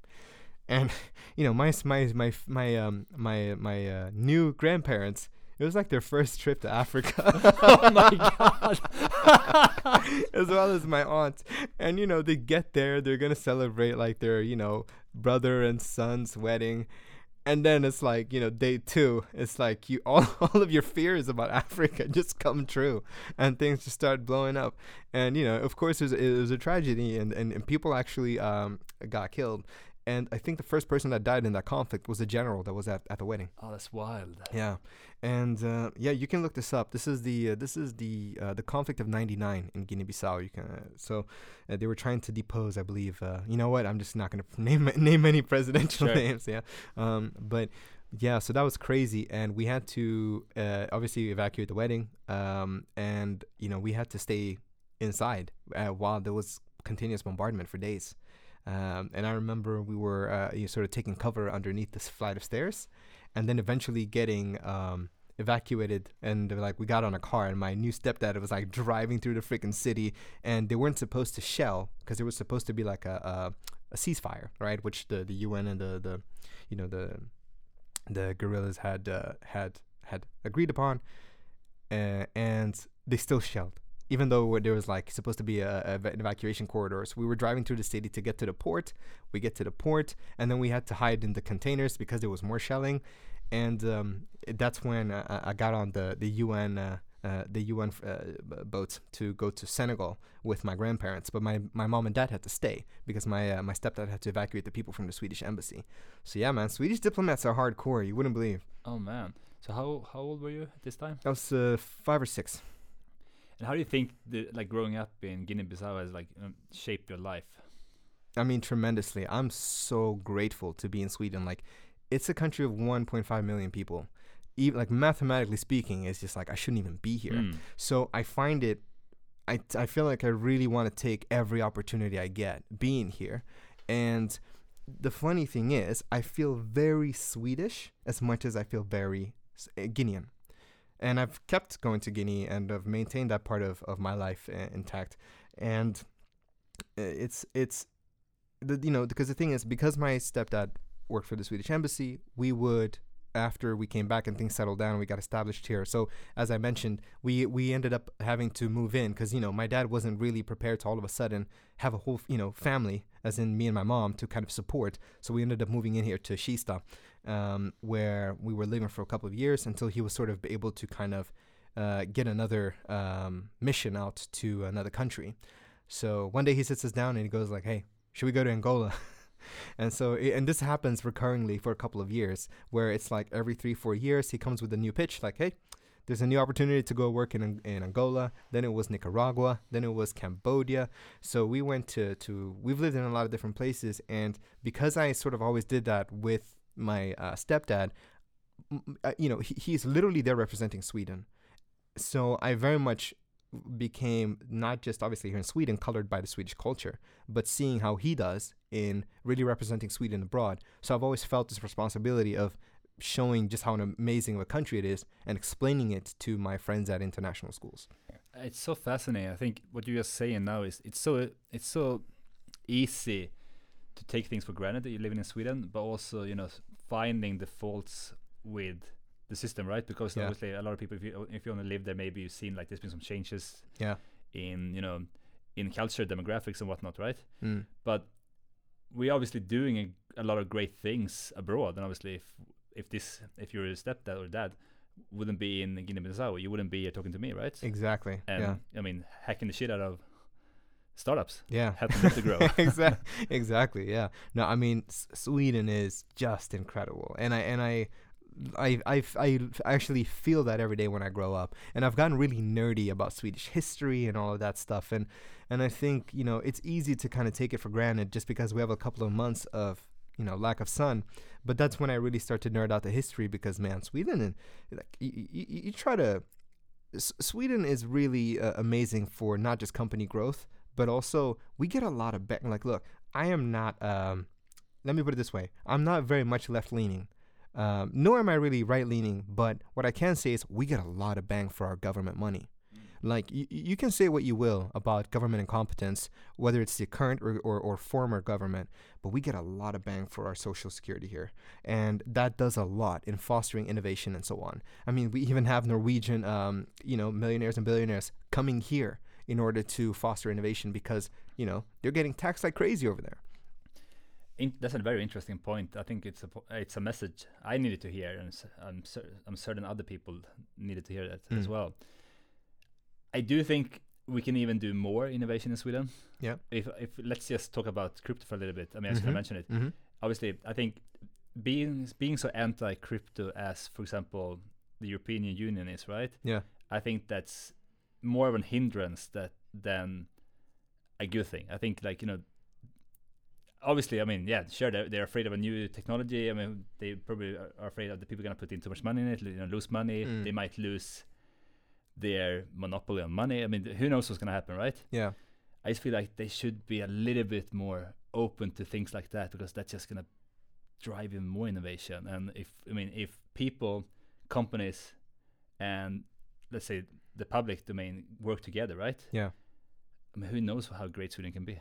And you know, my my my my um my my uh, new grandparents. It was like their first trip to Africa. oh my god! as well as my aunt. And you know, they get there, they're gonna celebrate like their, you know, brother and son's wedding. And then it's like, you know, day two, it's like you all, all of your fears about Africa just come true and things just start blowing up. And, you know, of course it was, it was a tragedy and, and, and people actually um, got killed. And I think the first person that died in that conflict was the general that was at, at the wedding. Oh, that's wild. Yeah, and uh, yeah, you can look this up. This is the uh, this is the uh, the conflict of '99 in Guinea-Bissau. You can uh, so uh, they were trying to depose, I believe. Uh, you know what? I'm just not gonna name name any presidential Sure. names. Yeah, um, but yeah, so that was crazy, and we had to uh, obviously evacuate the wedding, um, and you know we had to stay inside uh, while there was continuous bombardment for days. Um, and I remember we were uh, you know, sort of taking cover underneath this flight of stairs, and then eventually getting um, evacuated. And like, we got on a car, and my new stepdad was like driving through the freaking city, and they weren't supposed to shell because there was supposed to be like a, a, a ceasefire, right? Which the, the UN and the, the you know the the guerrillas had uh, had had agreed upon, uh, and they still shelled even though there was like supposed to be a, a an evacuation corridor. So we were driving through the city to get to the port. We get to the port, and then we had to hide in the containers because there was more shelling. And um, that's when uh, I- got on the the UN. Uh, uh, the UN uh, boat to go to Senegal with my grandparents, but my, my mom and dad had to stay because my uh, my stepdad had to evacuate the people from the Swedish embassy. So yeah, man, Swedish diplomats are hardcore. You wouldn't believe. Oh man. So how how old were you at this time? I was uh, five or six. And how do you think the like growing up in Guinea-Bissau has like um, shaped your life? I mean, tremendously. I'm so grateful to be in Sweden. Like, it's a country of 1.5 million people. Even like mathematically speaking, it's just like I shouldn't even be here. Mm. So I find it. I I feel like I really want to take every opportunity I get being here, and the funny thing is, I feel very Swedish as much as I feel very s- uh, Guinean. And I've kept going to Guinea and I've maintained that part of, of my life uh, intact. And uh, it's it's the you know because the thing is because my stepdad worked for the Swedish embassy, we would after we came back and things settled down, we got established here. So as I mentioned, we we ended up having to move in because you know my dad wasn't really prepared to all of a sudden have a whole you know family, as in me and my mom, to kind of support. So we ended up moving in here to Kista, um, where we were living for a couple of years until he was sort of able to kind of uh, get another um, mission out to another country. So one day he sits us down and he goes like, "Hey, should we go to Angola?" and so and this happens recurringly for a couple of years where it's like every three four years he comes with a new pitch like hey there's a new opportunity to go work in, in Angola. Then it was Nicaragua. Then it was Cambodia. So we went to, to, we've lived in a lot of different places. And because I sort of always did that with my uh, stepdad, uh, you know, he, he's literally there representing Sweden. So I very much became not just obviously here in Sweden colored by the Swedish culture, but seeing how he does in really representing Sweden abroad. So I've always felt this responsibility of showing just how an amazing of a country it is and explaining it to my friends at international schools. It's so fascinating. I think what you're saying now is it's so it's so easy to take things for granted that you're living in Sweden, but also you know finding the faults with the system, right? Because yeah. obviously a lot of people, if you if you only live there, maybe you've seen like there's been some changes, yeah, in you know in culture, demographics, and whatnot, right? Mm. But we're obviously doing a, a, lot of great things abroad, and obviously if if this if you're a stepdad or dad wouldn't be in Guinea-Bissau, you wouldn't be here talking to me, right? Exactly. And yeah. I mean, hacking the shit out of startups. Yeah, helping them to grow. exactly. Exactly. Yeah. No, I mean, S- Sweden is just incredible, and I and I I, I, I actually feel that every day when I grow up. And I've gotten really nerdy about Swedish history and all of that stuff. And, and I think, you know, it's easy to kind of take it for granted just because we have a couple of months of, you know, lack of sun. But that's when I really start to nerd out the history because, man, Sweden, and like, you, you, you try to. S- Sweden is really uh, amazing for not just company growth, but also we get a lot of back. Like, look, I am not. Um, let me put it this way: I'm not very much left leaning. Um, nor am I really right leaning, but what I can say is we get a lot of bang for our government money. Mm. Like, y- you can say what you will about government incompetence, whether it's the current or, or, or, former government, but we get a lot of bang for our social security here. And that does a lot in fostering innovation and so on. I mean, we even have Norwegian, um, you know, millionaires and billionaires coming here in order to foster innovation because, you know, they're getting taxed like crazy over there in, that's a very interesting point. I think it's a it's a message I needed to hear, and I'm cer- I'm certain other people needed to hear that mm. as well. I do think we can even do more innovation in Sweden. Yeah. If if let's just talk about crypto for a little bit. I mean, I was mm-hmm. mention it. Mm-hmm. Obviously, I think being being so anti-crypto as, for example, the European Union is, right? Yeah. I think that's more of an hindrance that than a good thing. I think like you know obviously, I mean, yeah, sure, they're, they're afraid of a new technology. I mean, they probably are afraid of the people are going to put in too much money in it, you know, lose money. Mm. They might lose their monopoly on money. I mean, who knows what's going to happen, right? Yeah. I just feel like they should be a little bit more open to things like that because that's just going to drive even more innovation. And if, I mean, if people, companies, and let's say the public domain work together, right? Yeah. I mean, who knows how great Sweden can be?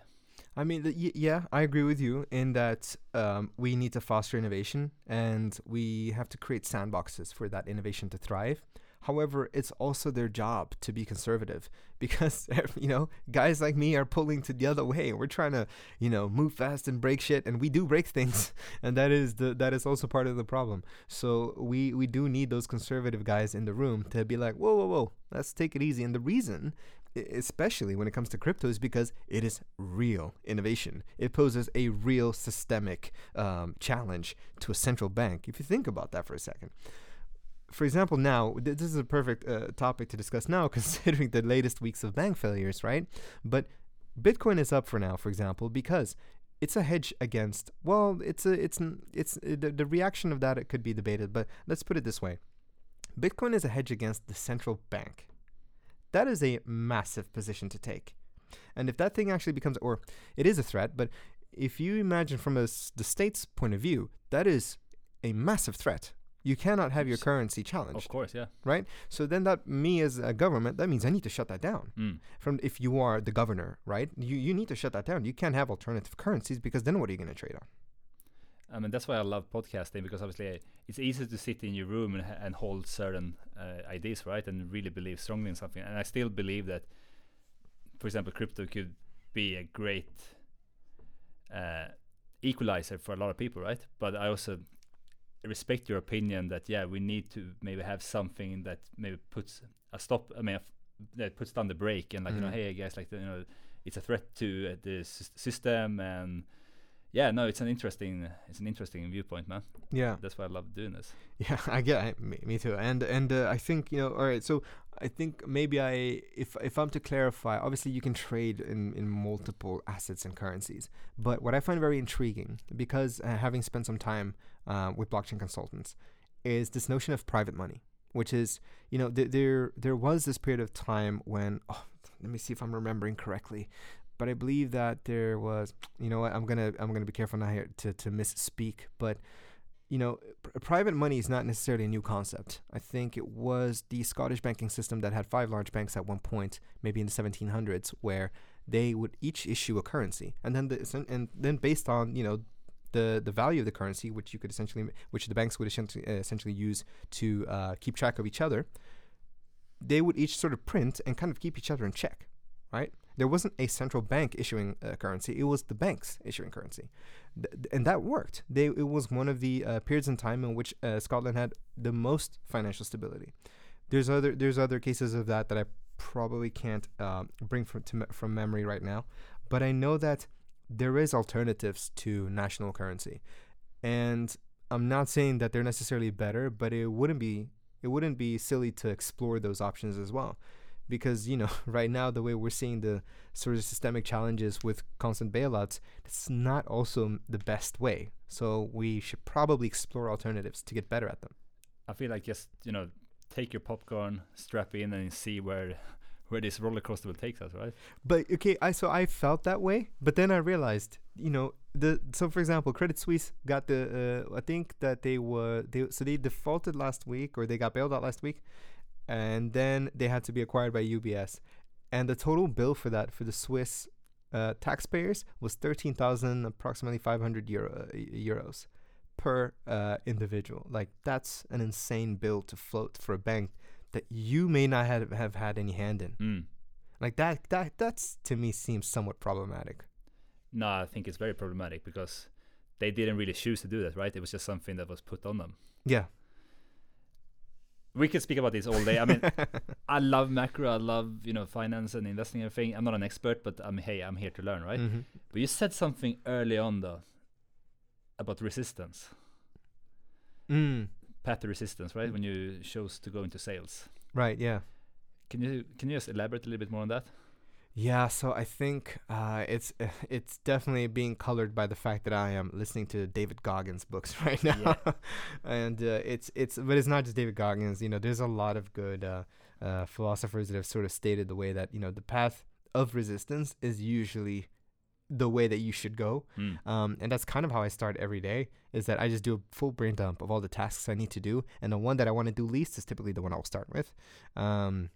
I mean, the, y- yeah, I agree with you in that um, we need to foster innovation and we have to create sandboxes for that innovation to thrive. However, it's also their job to be conservative because, you know, guys like me are pulling to the other way. We're trying to, you know, move fast and break shit, and we do break things, and that is the that is also part of the problem. So we we do need those conservative guys in the room to be like, whoa, whoa, whoa, let's take it easy. And the reason especially when it comes to crypto, is because it is real innovation. It poses a real systemic um, challenge to a central bank. If you think about that for a second. For example, now, this is a perfect uh, topic to discuss now, considering the latest weeks of bank failures, right? But Bitcoin is up for now, for example, because it's a hedge against well it's a it's it's uh, the, the reaction of that it could be debated but let's put it this way bitcoin is a hedge against the central bank that is a massive position to take. And if that thing actually becomes, or it is a threat, but if you imagine from a, the state's point of view, that is a massive threat You cannot have your currency challenged. Of course, yeah. right? So then that me as a government, that means I need to shut that down. Mm. From if you are the governor, right? You you need to shut that down. You can't have alternative currencies because then what are you going to trade on? I mean, that's why I love podcasting because obviously uh, it's easy to sit in your room and, and hold certain uh, ideas, right? And really believe strongly in something. And I still believe that, for example, crypto could be a great uh, equalizer for a lot of people, right? But I also respect your opinion that yeah, we need to maybe have something that maybe puts a stop. I mean, a f- that puts down the brake and like you know, Mhm. hey guys, like you know, it's a threat to uh, the sys- system and yeah, no, it's an interesting, it's an interesting viewpoint, man. Yeah, That's why I love doing this. yeah, I get it. Me, me too. And and uh, I think you know. All right, so I think maybe I, if if I'm to clarify, obviously you can trade in in multiple assets and currencies. But what I find very intriguing, because uh, having spent some time uh, with blockchain consultants, is this notion of private money, which is you know th- there there was this period of time when oh, let me see if I'm remembering correctly. But I believe that there was, you know what? I'm gonna I'm gonna be careful not here to to misspeak. But you know, pr- private money is not necessarily a new concept. I think it was the Scottish banking system that had five large banks at one point, maybe in the 1700s, where they would each issue a currency, and then the and then based on you know the the value of the currency, which you could essentially which the banks would essentially, essentially use to uh, keep track of each other, they would each sort of print and kind of keep each other in check, right? There wasn't a central bank issuing uh, currency; it was the banks issuing currency, Th- and that worked. They it was one of the uh, periods in time in which uh, Scotland had the most financial stability. There's other there's other cases of that that I probably can't uh, bring from to me- from memory right now, but I know that there is alternatives to national currency, and I'm not saying that they're necessarily better, but it wouldn't be it wouldn't be silly to explore those options as well because you know right now the way we're seeing the sort of systemic challenges with constant bailouts it's not also the best way so we should probably explore alternatives to get better at them I feel like just you know, take your popcorn, strap in, and see where where this roller coaster will take us, right? but okay i so i felt that way but then i realized you know the so for example credit suisse got the uh, i think that they were they so they defaulted last week or they got bailed out last week and then they had to be acquired by ubs and the total bill for that for the swiss uh, taxpayers was 13,000 approximately 500 euro, euros per uh, individual like that's an insane bill to float for a bank that you may not have, have had any hand in Mm. like that that that's to me seems somewhat problematic. No, I think it's very problematic because they didn't really choose to do that, right? It was just something that was put on them. Yeah. We could speak about this all day. I mean, I love macro, I love you know finance and investing and everything. I'm not an expert, but I'm hey, I'm here to learn, right? Mhm. But you said something early on though about resistance, Mm. path to resistance, right? When you chose to go into sales. Right, yeah. Can you can you just elaborate a little bit more on that? Yeah, so I think uh, it's it's definitely being colored by the fact that I am listening to David Goggins books right now, and uh, it's it's but it's not just David Goggins. You know, there's a lot of good uh, uh, philosophers that have sort of stated the way that you know the path of resistance is usually the way that you should go. Mm. Um, and that's kind of how I start every day. Is that I just do a full brain dump of all the tasks I need to do, and the one that I want to do least is typically the one I'll start with. Um,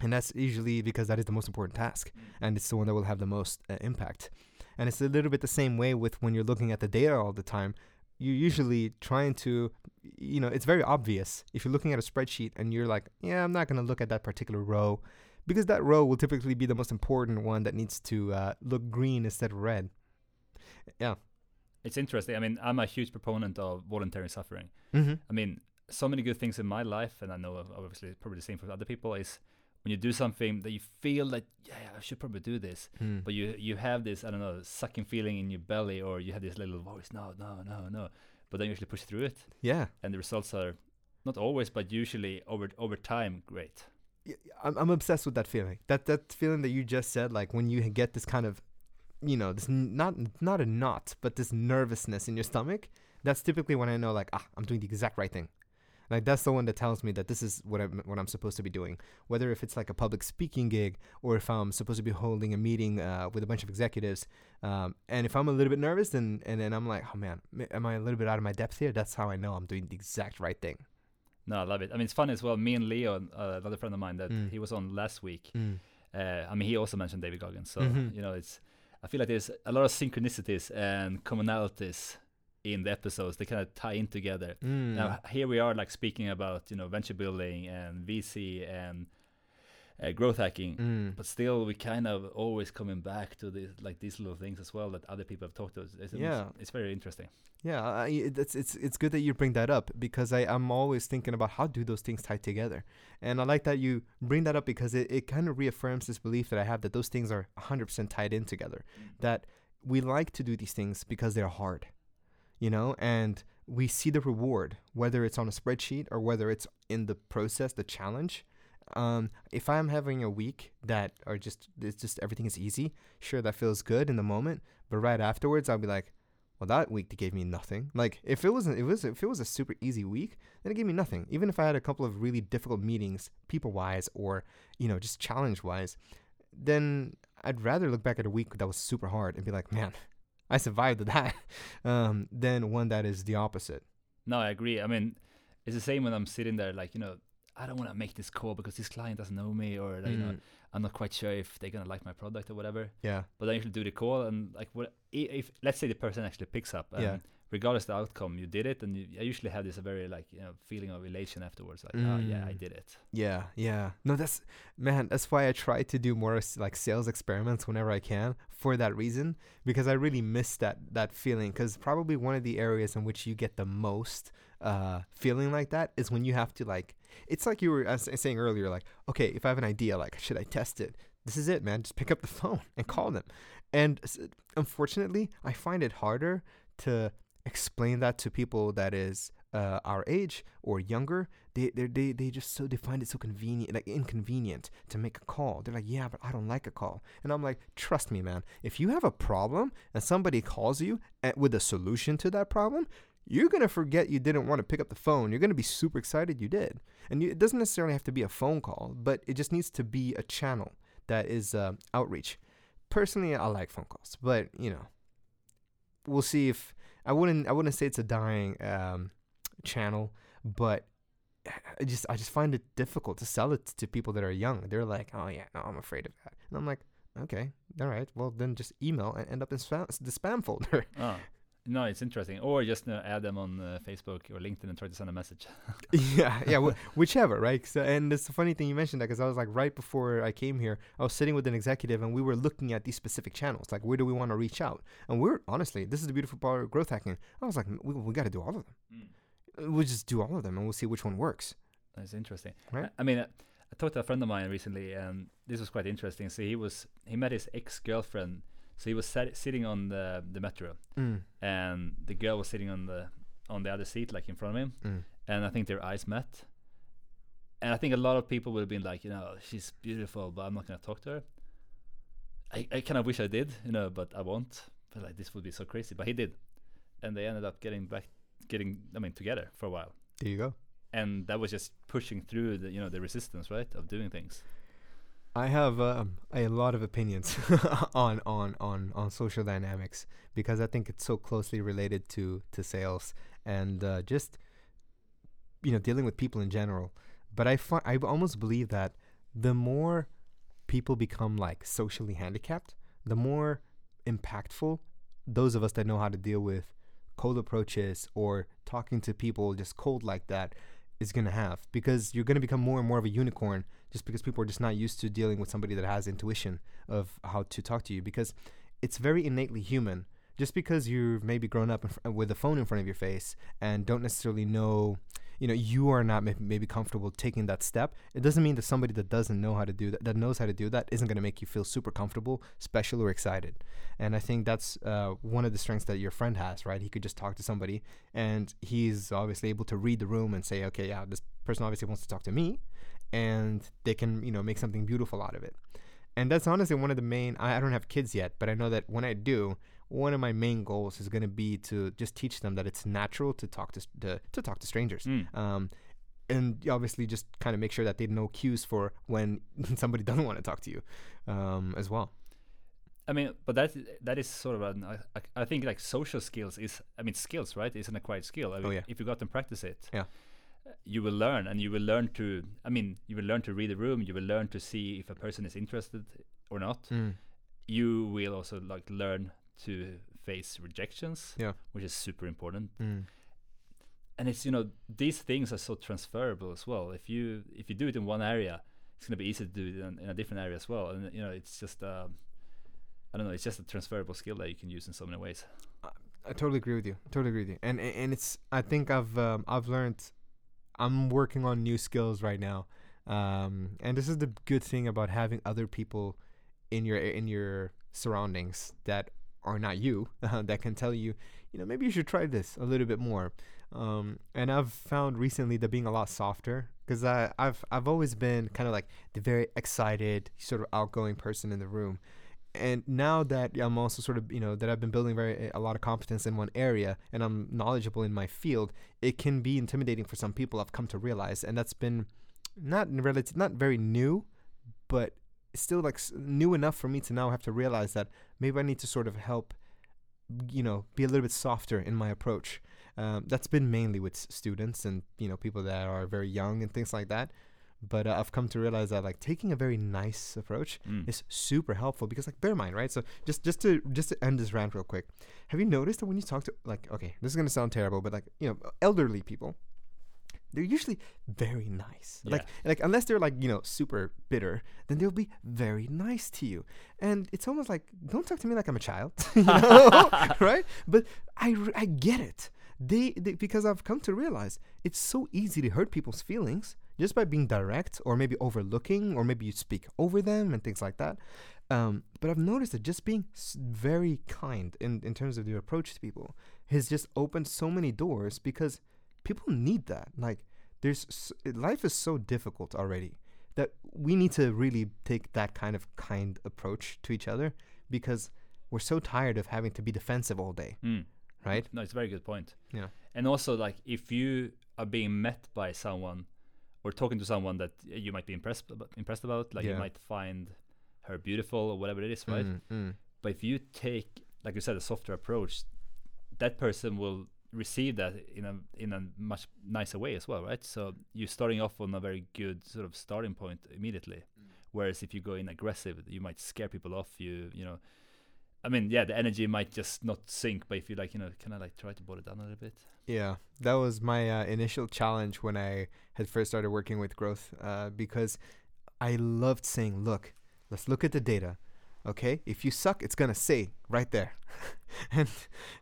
and that's usually because that is the most important task, and it's the one that will have the most uh, impact. And it's a little bit the same way with when you're looking at the data all the time. You're usually trying to, you know, it's very obvious if you're looking at a spreadsheet and you're like, yeah, I'm not going to look at that particular row because that row will typically be the most important one that needs to uh, look green instead of red. Yeah. It's interesting. I mean, I'm a huge proponent of voluntary suffering. Mm-hmm. I mean, so many good things in my life, and I know obviously probably the same for other people, is when you do something that you feel that yeah, I should probably do this, Mm. but you you have this I don't know sucking feeling in your belly, or you have this little voice, no, no, no, no, but then you actually push through it, yeah. and the results are not always, but usually over over time, great. I'm, I'm obsessed with that feeling. That that feeling that you just said, like when you get this kind of, you know, this n- not not a knot, but this nervousness in your stomach. That's typically when I know, like, ah, I'm doing the exact right thing. Like that's the one that tells me that this is what I'm what I'm supposed to be doing. Whether if it's like a public speaking gig or if I'm supposed to be holding a meeting uh, with a bunch of executives, um, and if I'm a little bit nervous, then and then I'm like, oh man, am I a little bit out of my depth here? That's how I know I'm doing the exact right thing. No, I love it. I mean, it's funny as well. Me and Leo, uh, another friend of mine that Mm. he was on last week. Mm. Uh, I mean, he also mentioned David Goggins. So Mhm. you know, it's. I feel like there's a lot of synchronicities and commonalities in the episodes. They kind of tie in together. Mm. Now here we are, like speaking about you know venture building and VC and uh, growth hacking. Mm. But still, we kind of always coming back to these like these little things as well that other people have talked to us. It's, it's- Yeah. it's very interesting. Yeah, I, it's it's it's good that you bring that up because I I'm always thinking about how do those things tie together, and I like that you bring that up because it, it kind of reaffirms this belief that I have that those things are 100% tied in together. That we like to do these things because they're hard, you know, and we see the reward whether it's on a spreadsheet or whether it's in the process, the challenge. Um, if I'm having a week that are just it's just everything is easy, sure that feels good in the moment, but right afterwards I'll be like well that week gave me nothing like if it wasn't it was if it was a super easy week then it gave me nothing even if i had a couple of really difficult meetings people wise or you know just challenge wise then i'd rather look back at a week that was super hard and be like man i survived that um, than one that is the opposite No, I agree. I mean, it's the same when I'm sitting there, like you know, I don't want to make this call because this client doesn't know me, or like, you know, Mm, I'm not quite sure if they're gonna like my product or whatever. yeah But then you should do the call, and like, what i- if let's say the person actually picks up, and Yeah. Regardless of the outcome, you did it, and you, I usually have this very like you know feeling of elation afterwards, like, oh yeah, I Mm. did it. Yeah, yeah. No, that's man. That's why I try to do more like sales experiments whenever I can for that reason because I really miss that that feeling. Because probably one of the areas in which you get the most uh, feeling like that is when you have to like. It's like you were uh, saying earlier, like, okay, if I have an idea, like, should I test it? This is it, man. Just pick up the phone and call them. And unfortunately, I find it harder to explain that to people that is uh, our age or younger they they they just so they find it so convenient like inconvenient to make a call. They're like yeah but i don't like a call. And i'm like trust me man. If you have a problem and somebody calls you a- with a solution to that problem you're going to forget you didn't want to pick up the phone. You're going to be super excited you did. And you, it doesn't necessarily have to be a phone call but it just needs to be a channel that is uh, outreach. Personally i like phone calls but you know we'll see if i wouldn't i wouldn't say it's a dying um, channel but I just I just find it difficult to sell it to people that are young. They're like, "Oh yeah, no, I'm afraid of that," and I'm like, "Okay, all right, well then just email and end up in spam, the spam folder." Oh. No, it's interesting. Or just uh, add them on uh, Facebook or LinkedIn and try to send a message. yeah, yeah, wh- whichever, right? So, and it's a funny thing you mentioned that because I was like, right before I came here, I was sitting with an executive and we were looking at these specific channels, like where do we want to reach out? And we're honestly, this is the beautiful part of growth hacking. I was like, we, we got to do all of them. We'll just do all of them and we'll see which one works. That's interesting. Right. I, I mean, uh, I talked to a friend of mine recently, and this was quite interesting. So he was he met his ex girlfriend. So he was sat, sitting on the the metro, Mm, and the girl was sitting on the on the other seat, like in front of him. mm, And I think their eyes met. And I think a lot of people would have been like, you know, she's beautiful, but I'm not gonna talk to her. I, I kind of wish I did, you know, but I won't. But like this would be so crazy. But he did, and they ended up getting back, getting I mean together for a while. there you go. and that was just pushing through the you know the resistance right of doing things I have um, a lot of opinions on, on on on social dynamics because I think it's so closely related to to sales and uh, just you know dealing with people in general. But I fi- I almost believe that the more people become like socially handicapped, the more impactful those of us that know how to deal with cold approaches or talking to people just cold like that is going to have because you're going to become more and more of a unicorn just because people are just not used to dealing with somebody that has intuition of how to talk to you because it's very innately human. Just because you've maybe grown up fr- with a phone in front of your face and don't necessarily know you know you are not maybe comfortable taking that step it doesn't mean that somebody that doesn't know how to do that that knows how to do that isn't going to make you feel super comfortable special or excited. And i think that's uh, one of the strengths that your friend has right? He could just talk to somebody and he's obviously able to read the room and say okay yeah this person obviously wants to talk to me and they can you know make something beautiful out of it and that's honestly one of the main I, I don't have kids yet but i know that when i do one of my main goals is going to be to just teach them that it's natural to talk to, to to talk to strangers Mm. um, and obviously just kind of make sure that they know cues for when somebody doesn't want to talk to you um, as well. I mean, but that that is sort of an. I, I- think like social skills is. I mean, skills, right? It's an acquired skill. I mean, Oh, yeah. If you got and practice it, Yeah. Uh, you will learn, and you will learn to. I mean, you will learn to read the room. You will learn to see if a person is interested or not. Mm. You will also like learn to face rejections, Yeah. which is super important. Mm. And it's you know these things are so transferable as well. If you if you do it in one area, it's gonna be easy to do it in, in a different area as well. And you know, it's just. Um, I don't know. It's just a transferable skill that you can use in so many ways. I totally agree with you. Totally agree with you. And and and it's I think I've um, I've learned I'm working on new skills right now. Um, and this is the good thing about having other people in your in your surroundings that are not you that can tell you, you know, maybe you should try this a little bit more. Um, and I've found recently that being a lot softer because I've I've always been kind of like the very excited, sort of outgoing person in the room and now that I'm also sort of you know that I've been building very a lot of competence in one area and I'm knowledgeable in my field, it can be intimidating for some people. I've come to realize, and that's been not relative, not very new, but still like new enough for me to now have to realize that maybe I need to sort of help, you know, be a little bit softer in my approach. Um, that's been mainly with students and you know people that are very young and things like that. But uh, I've come to realize that like taking a very nice approach Mm. is super helpful because like bear in mind right? So just just to just to end this rant real quick have you noticed that when you talk to like okay this is gonna sound terrible but like you know elderly people they're usually very nice. Yeah. like like unless they're like you know super bitter then they'll be very nice to you. And it's almost like don't talk to me like i'm a child you know? Right? But I I get it. They, they because i've come to realize it's so easy to hurt people's feelings just by being direct or maybe overlooking or maybe you speak over them and things like that um, but i've noticed that just being very kind in, in terms of your approach to people has just opened so many doors because people need that like there's life is so difficult already that we need to really take that kind of kind approach to each other because we're so tired of having to be defensive all day Mm. right No, it's a very good point. Yeah. And also, like, if you are being met by someone or talking to someone that you might be impressed about, impressed about, like Yeah. you might find her beautiful or whatever it is, right? Mm, mm. But if you take, like you said, a softer approach, that person will receive that in a in a much nicer way as well, right? So you're starting off on a very good sort of starting point immediately. Whereas if you go in aggressive, you might scare people off. You you know, I mean, yeah, the energy might just not sync, But if you like, you know, kind of like try to boil it down a little bit. Yeah, that was my uh, initial challenge when I had first started working with growth uh, because I loved saying, look, let's look at the data. Okay, if you suck, it's gonna say right there, and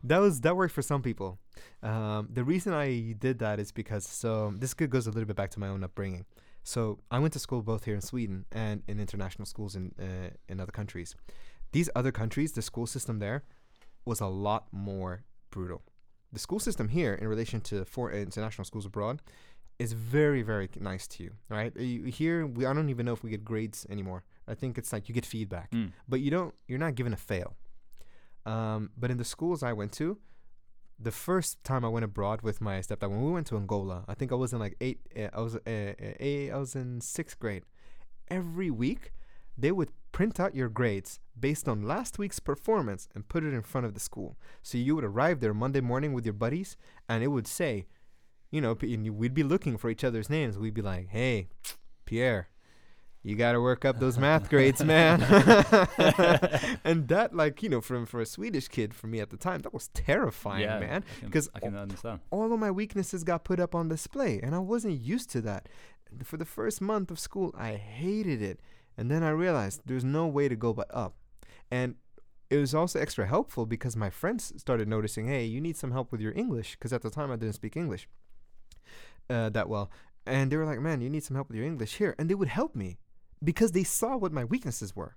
that was that worked for some people. Um, the reason I did that is because so this goes a little bit back to my own upbringing. So I went to school both here in Sweden and in international schools in uh, in other countries. These other countries, the school system there was a lot more brutal. The school system here in relation to for international schools abroad is very very nice to you right? Here we i don't even know if we get grades anymore. I think it's like you get feedback Mm. but you don't you're not given a fail. Um, but in the schools i went to the first time i went abroad with my stepdad when we went to angola i think i was in like eight uh, i was uh, uh, eight, i was in sixth grade. Every week they would print out your grades based on last week's performance and put it in front of the school so you would arrive there Monday morning with your buddies, and it would say, you know, and we'd be looking for each other's names. We'd be like, "Hey, Pierre, you got to work up those math grades, man." and that, like, you know, from for a Swedish kid, for me at the time, that was terrifying, yeah, man. I can- I can understand. All of my weaknesses got put up on display, and I wasn't used to that. For the first month of school, I hated it, and then I realized there's no way to go but up, and it was also extra helpful because my friends started noticing, hey, you need some help with your English, because at the time I didn't speak English uh, that well, and they were like, man, you need some help with your English here, and they would help me because they saw what my weaknesses were.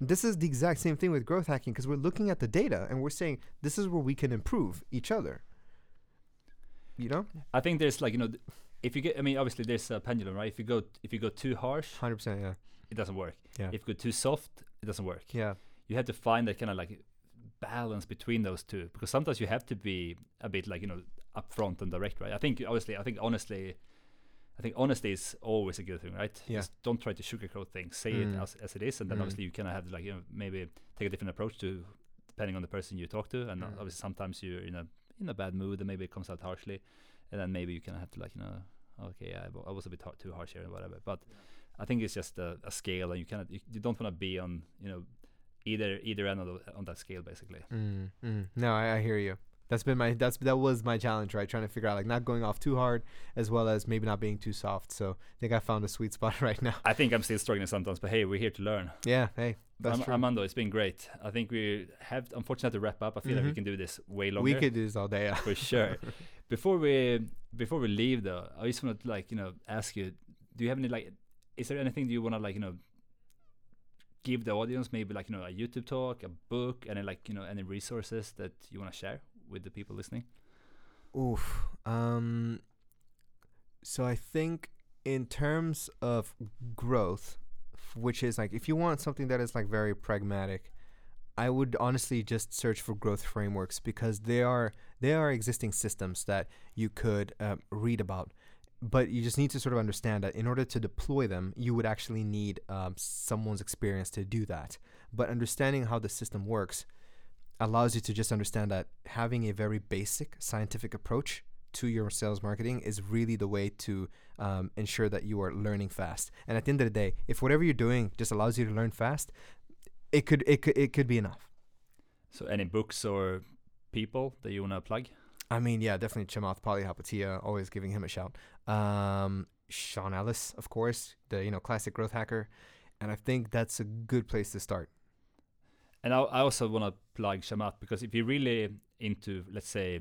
This is the exact same thing with growth hacking because we're looking at the data and we're saying this is where we can improve each other. You know, I think there's like you know, th- if you get, I mean, obviously there's a pendulum, right? If you go if you go too harsh, hundred percent, yeah, it doesn't work. yeah, If you go too soft, it doesn't work. yeah, You have to find that kind of like balance between those two because sometimes you have to be a bit like you know upfront and direct, right? I think obviously, I think honestly, I think honesty is always a good thing, right? Yeah. Just don't try to sugarcoat things. Say Mm. it as, as it is, and then Mm. obviously you kind of have to like you know maybe take a different approach to depending on the person you talk to, and Mm. obviously sometimes you're in a in a bad mood and maybe it comes out harshly, and then maybe you kind of have to like you know okay I was a bit har- too harsh here and whatever. But I think it's just a, a scale, and you cannot you, you don't want to be on you know either either end of the, on that scale basically. Mm, mm. No, I, I hear you. That's been my that's that was my challenge, right? Trying to figure out like not going off too hard, as well as maybe not being too soft. So I think I found a sweet spot right now. I think I'm still struggling sometimes, but hey, we're here to learn. Yeah. Hey, that's Am- true. Armando, it's been great. I think we have unfortunately to wrap up. I feel like we Mhm. can do this way longer. we could do this all day. Yeah. for sure. Before we before we leave though, I just want to like you know ask you, do you have any like, is there anything you want to like you know give the audience maybe like you know a YouTube talk, a book, any like you know any resources that you want to share with the people listening? Oof. Um. So I think in terms of growth, which is like if you want something that is like very pragmatic, I would honestly just search for growth frameworks because they are they are existing systems that you could um, read about. But you just need to sort of understand that in order to deploy them, you would actually need um, someone's experience to do that. But understanding how the system works allows you to just understand that having a very basic scientific approach to your sales marketing is really the way to um, ensure that you are learning fast. And at the end of the day, if whatever you're doing just allows you to learn fast, it could it could it could be enough. So any books or people that you want to plug? I mean, yeah, definitely Chamath Palihapitiya, always giving him a shout. Um, Sean Ellis, of course, the you know classic growth hacker, and I think that's a good place to start. And I, I also want to plug Chamath because if you're really into, let's say,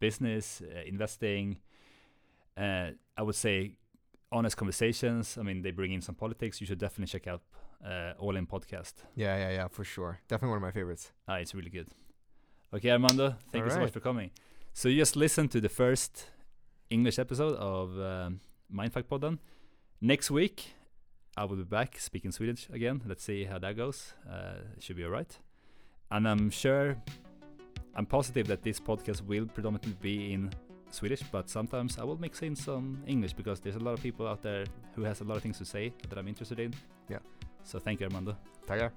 business, uh, investing, uh, I would say honest conversations. I mean, they bring in some politics. You should definitely check out uh, All In Podcast. Yeah, yeah, yeah, for sure. Definitely one of my favorites. Ah, it's really good. Okay, Armando, thank you so much for coming. So you just listen to the first English episode of um, Mindfuck Podden. Next week, I will be back speaking Swedish again. Let's see how that goes. Uh, it should be alright. And I'm sure, I'm positive that this podcast will predominantly be in Swedish, but sometimes I will mix in some English because there's a lot of people out there who has a lot of things to say that I'm interested in. Yeah. So thank you, Armando. Tackar.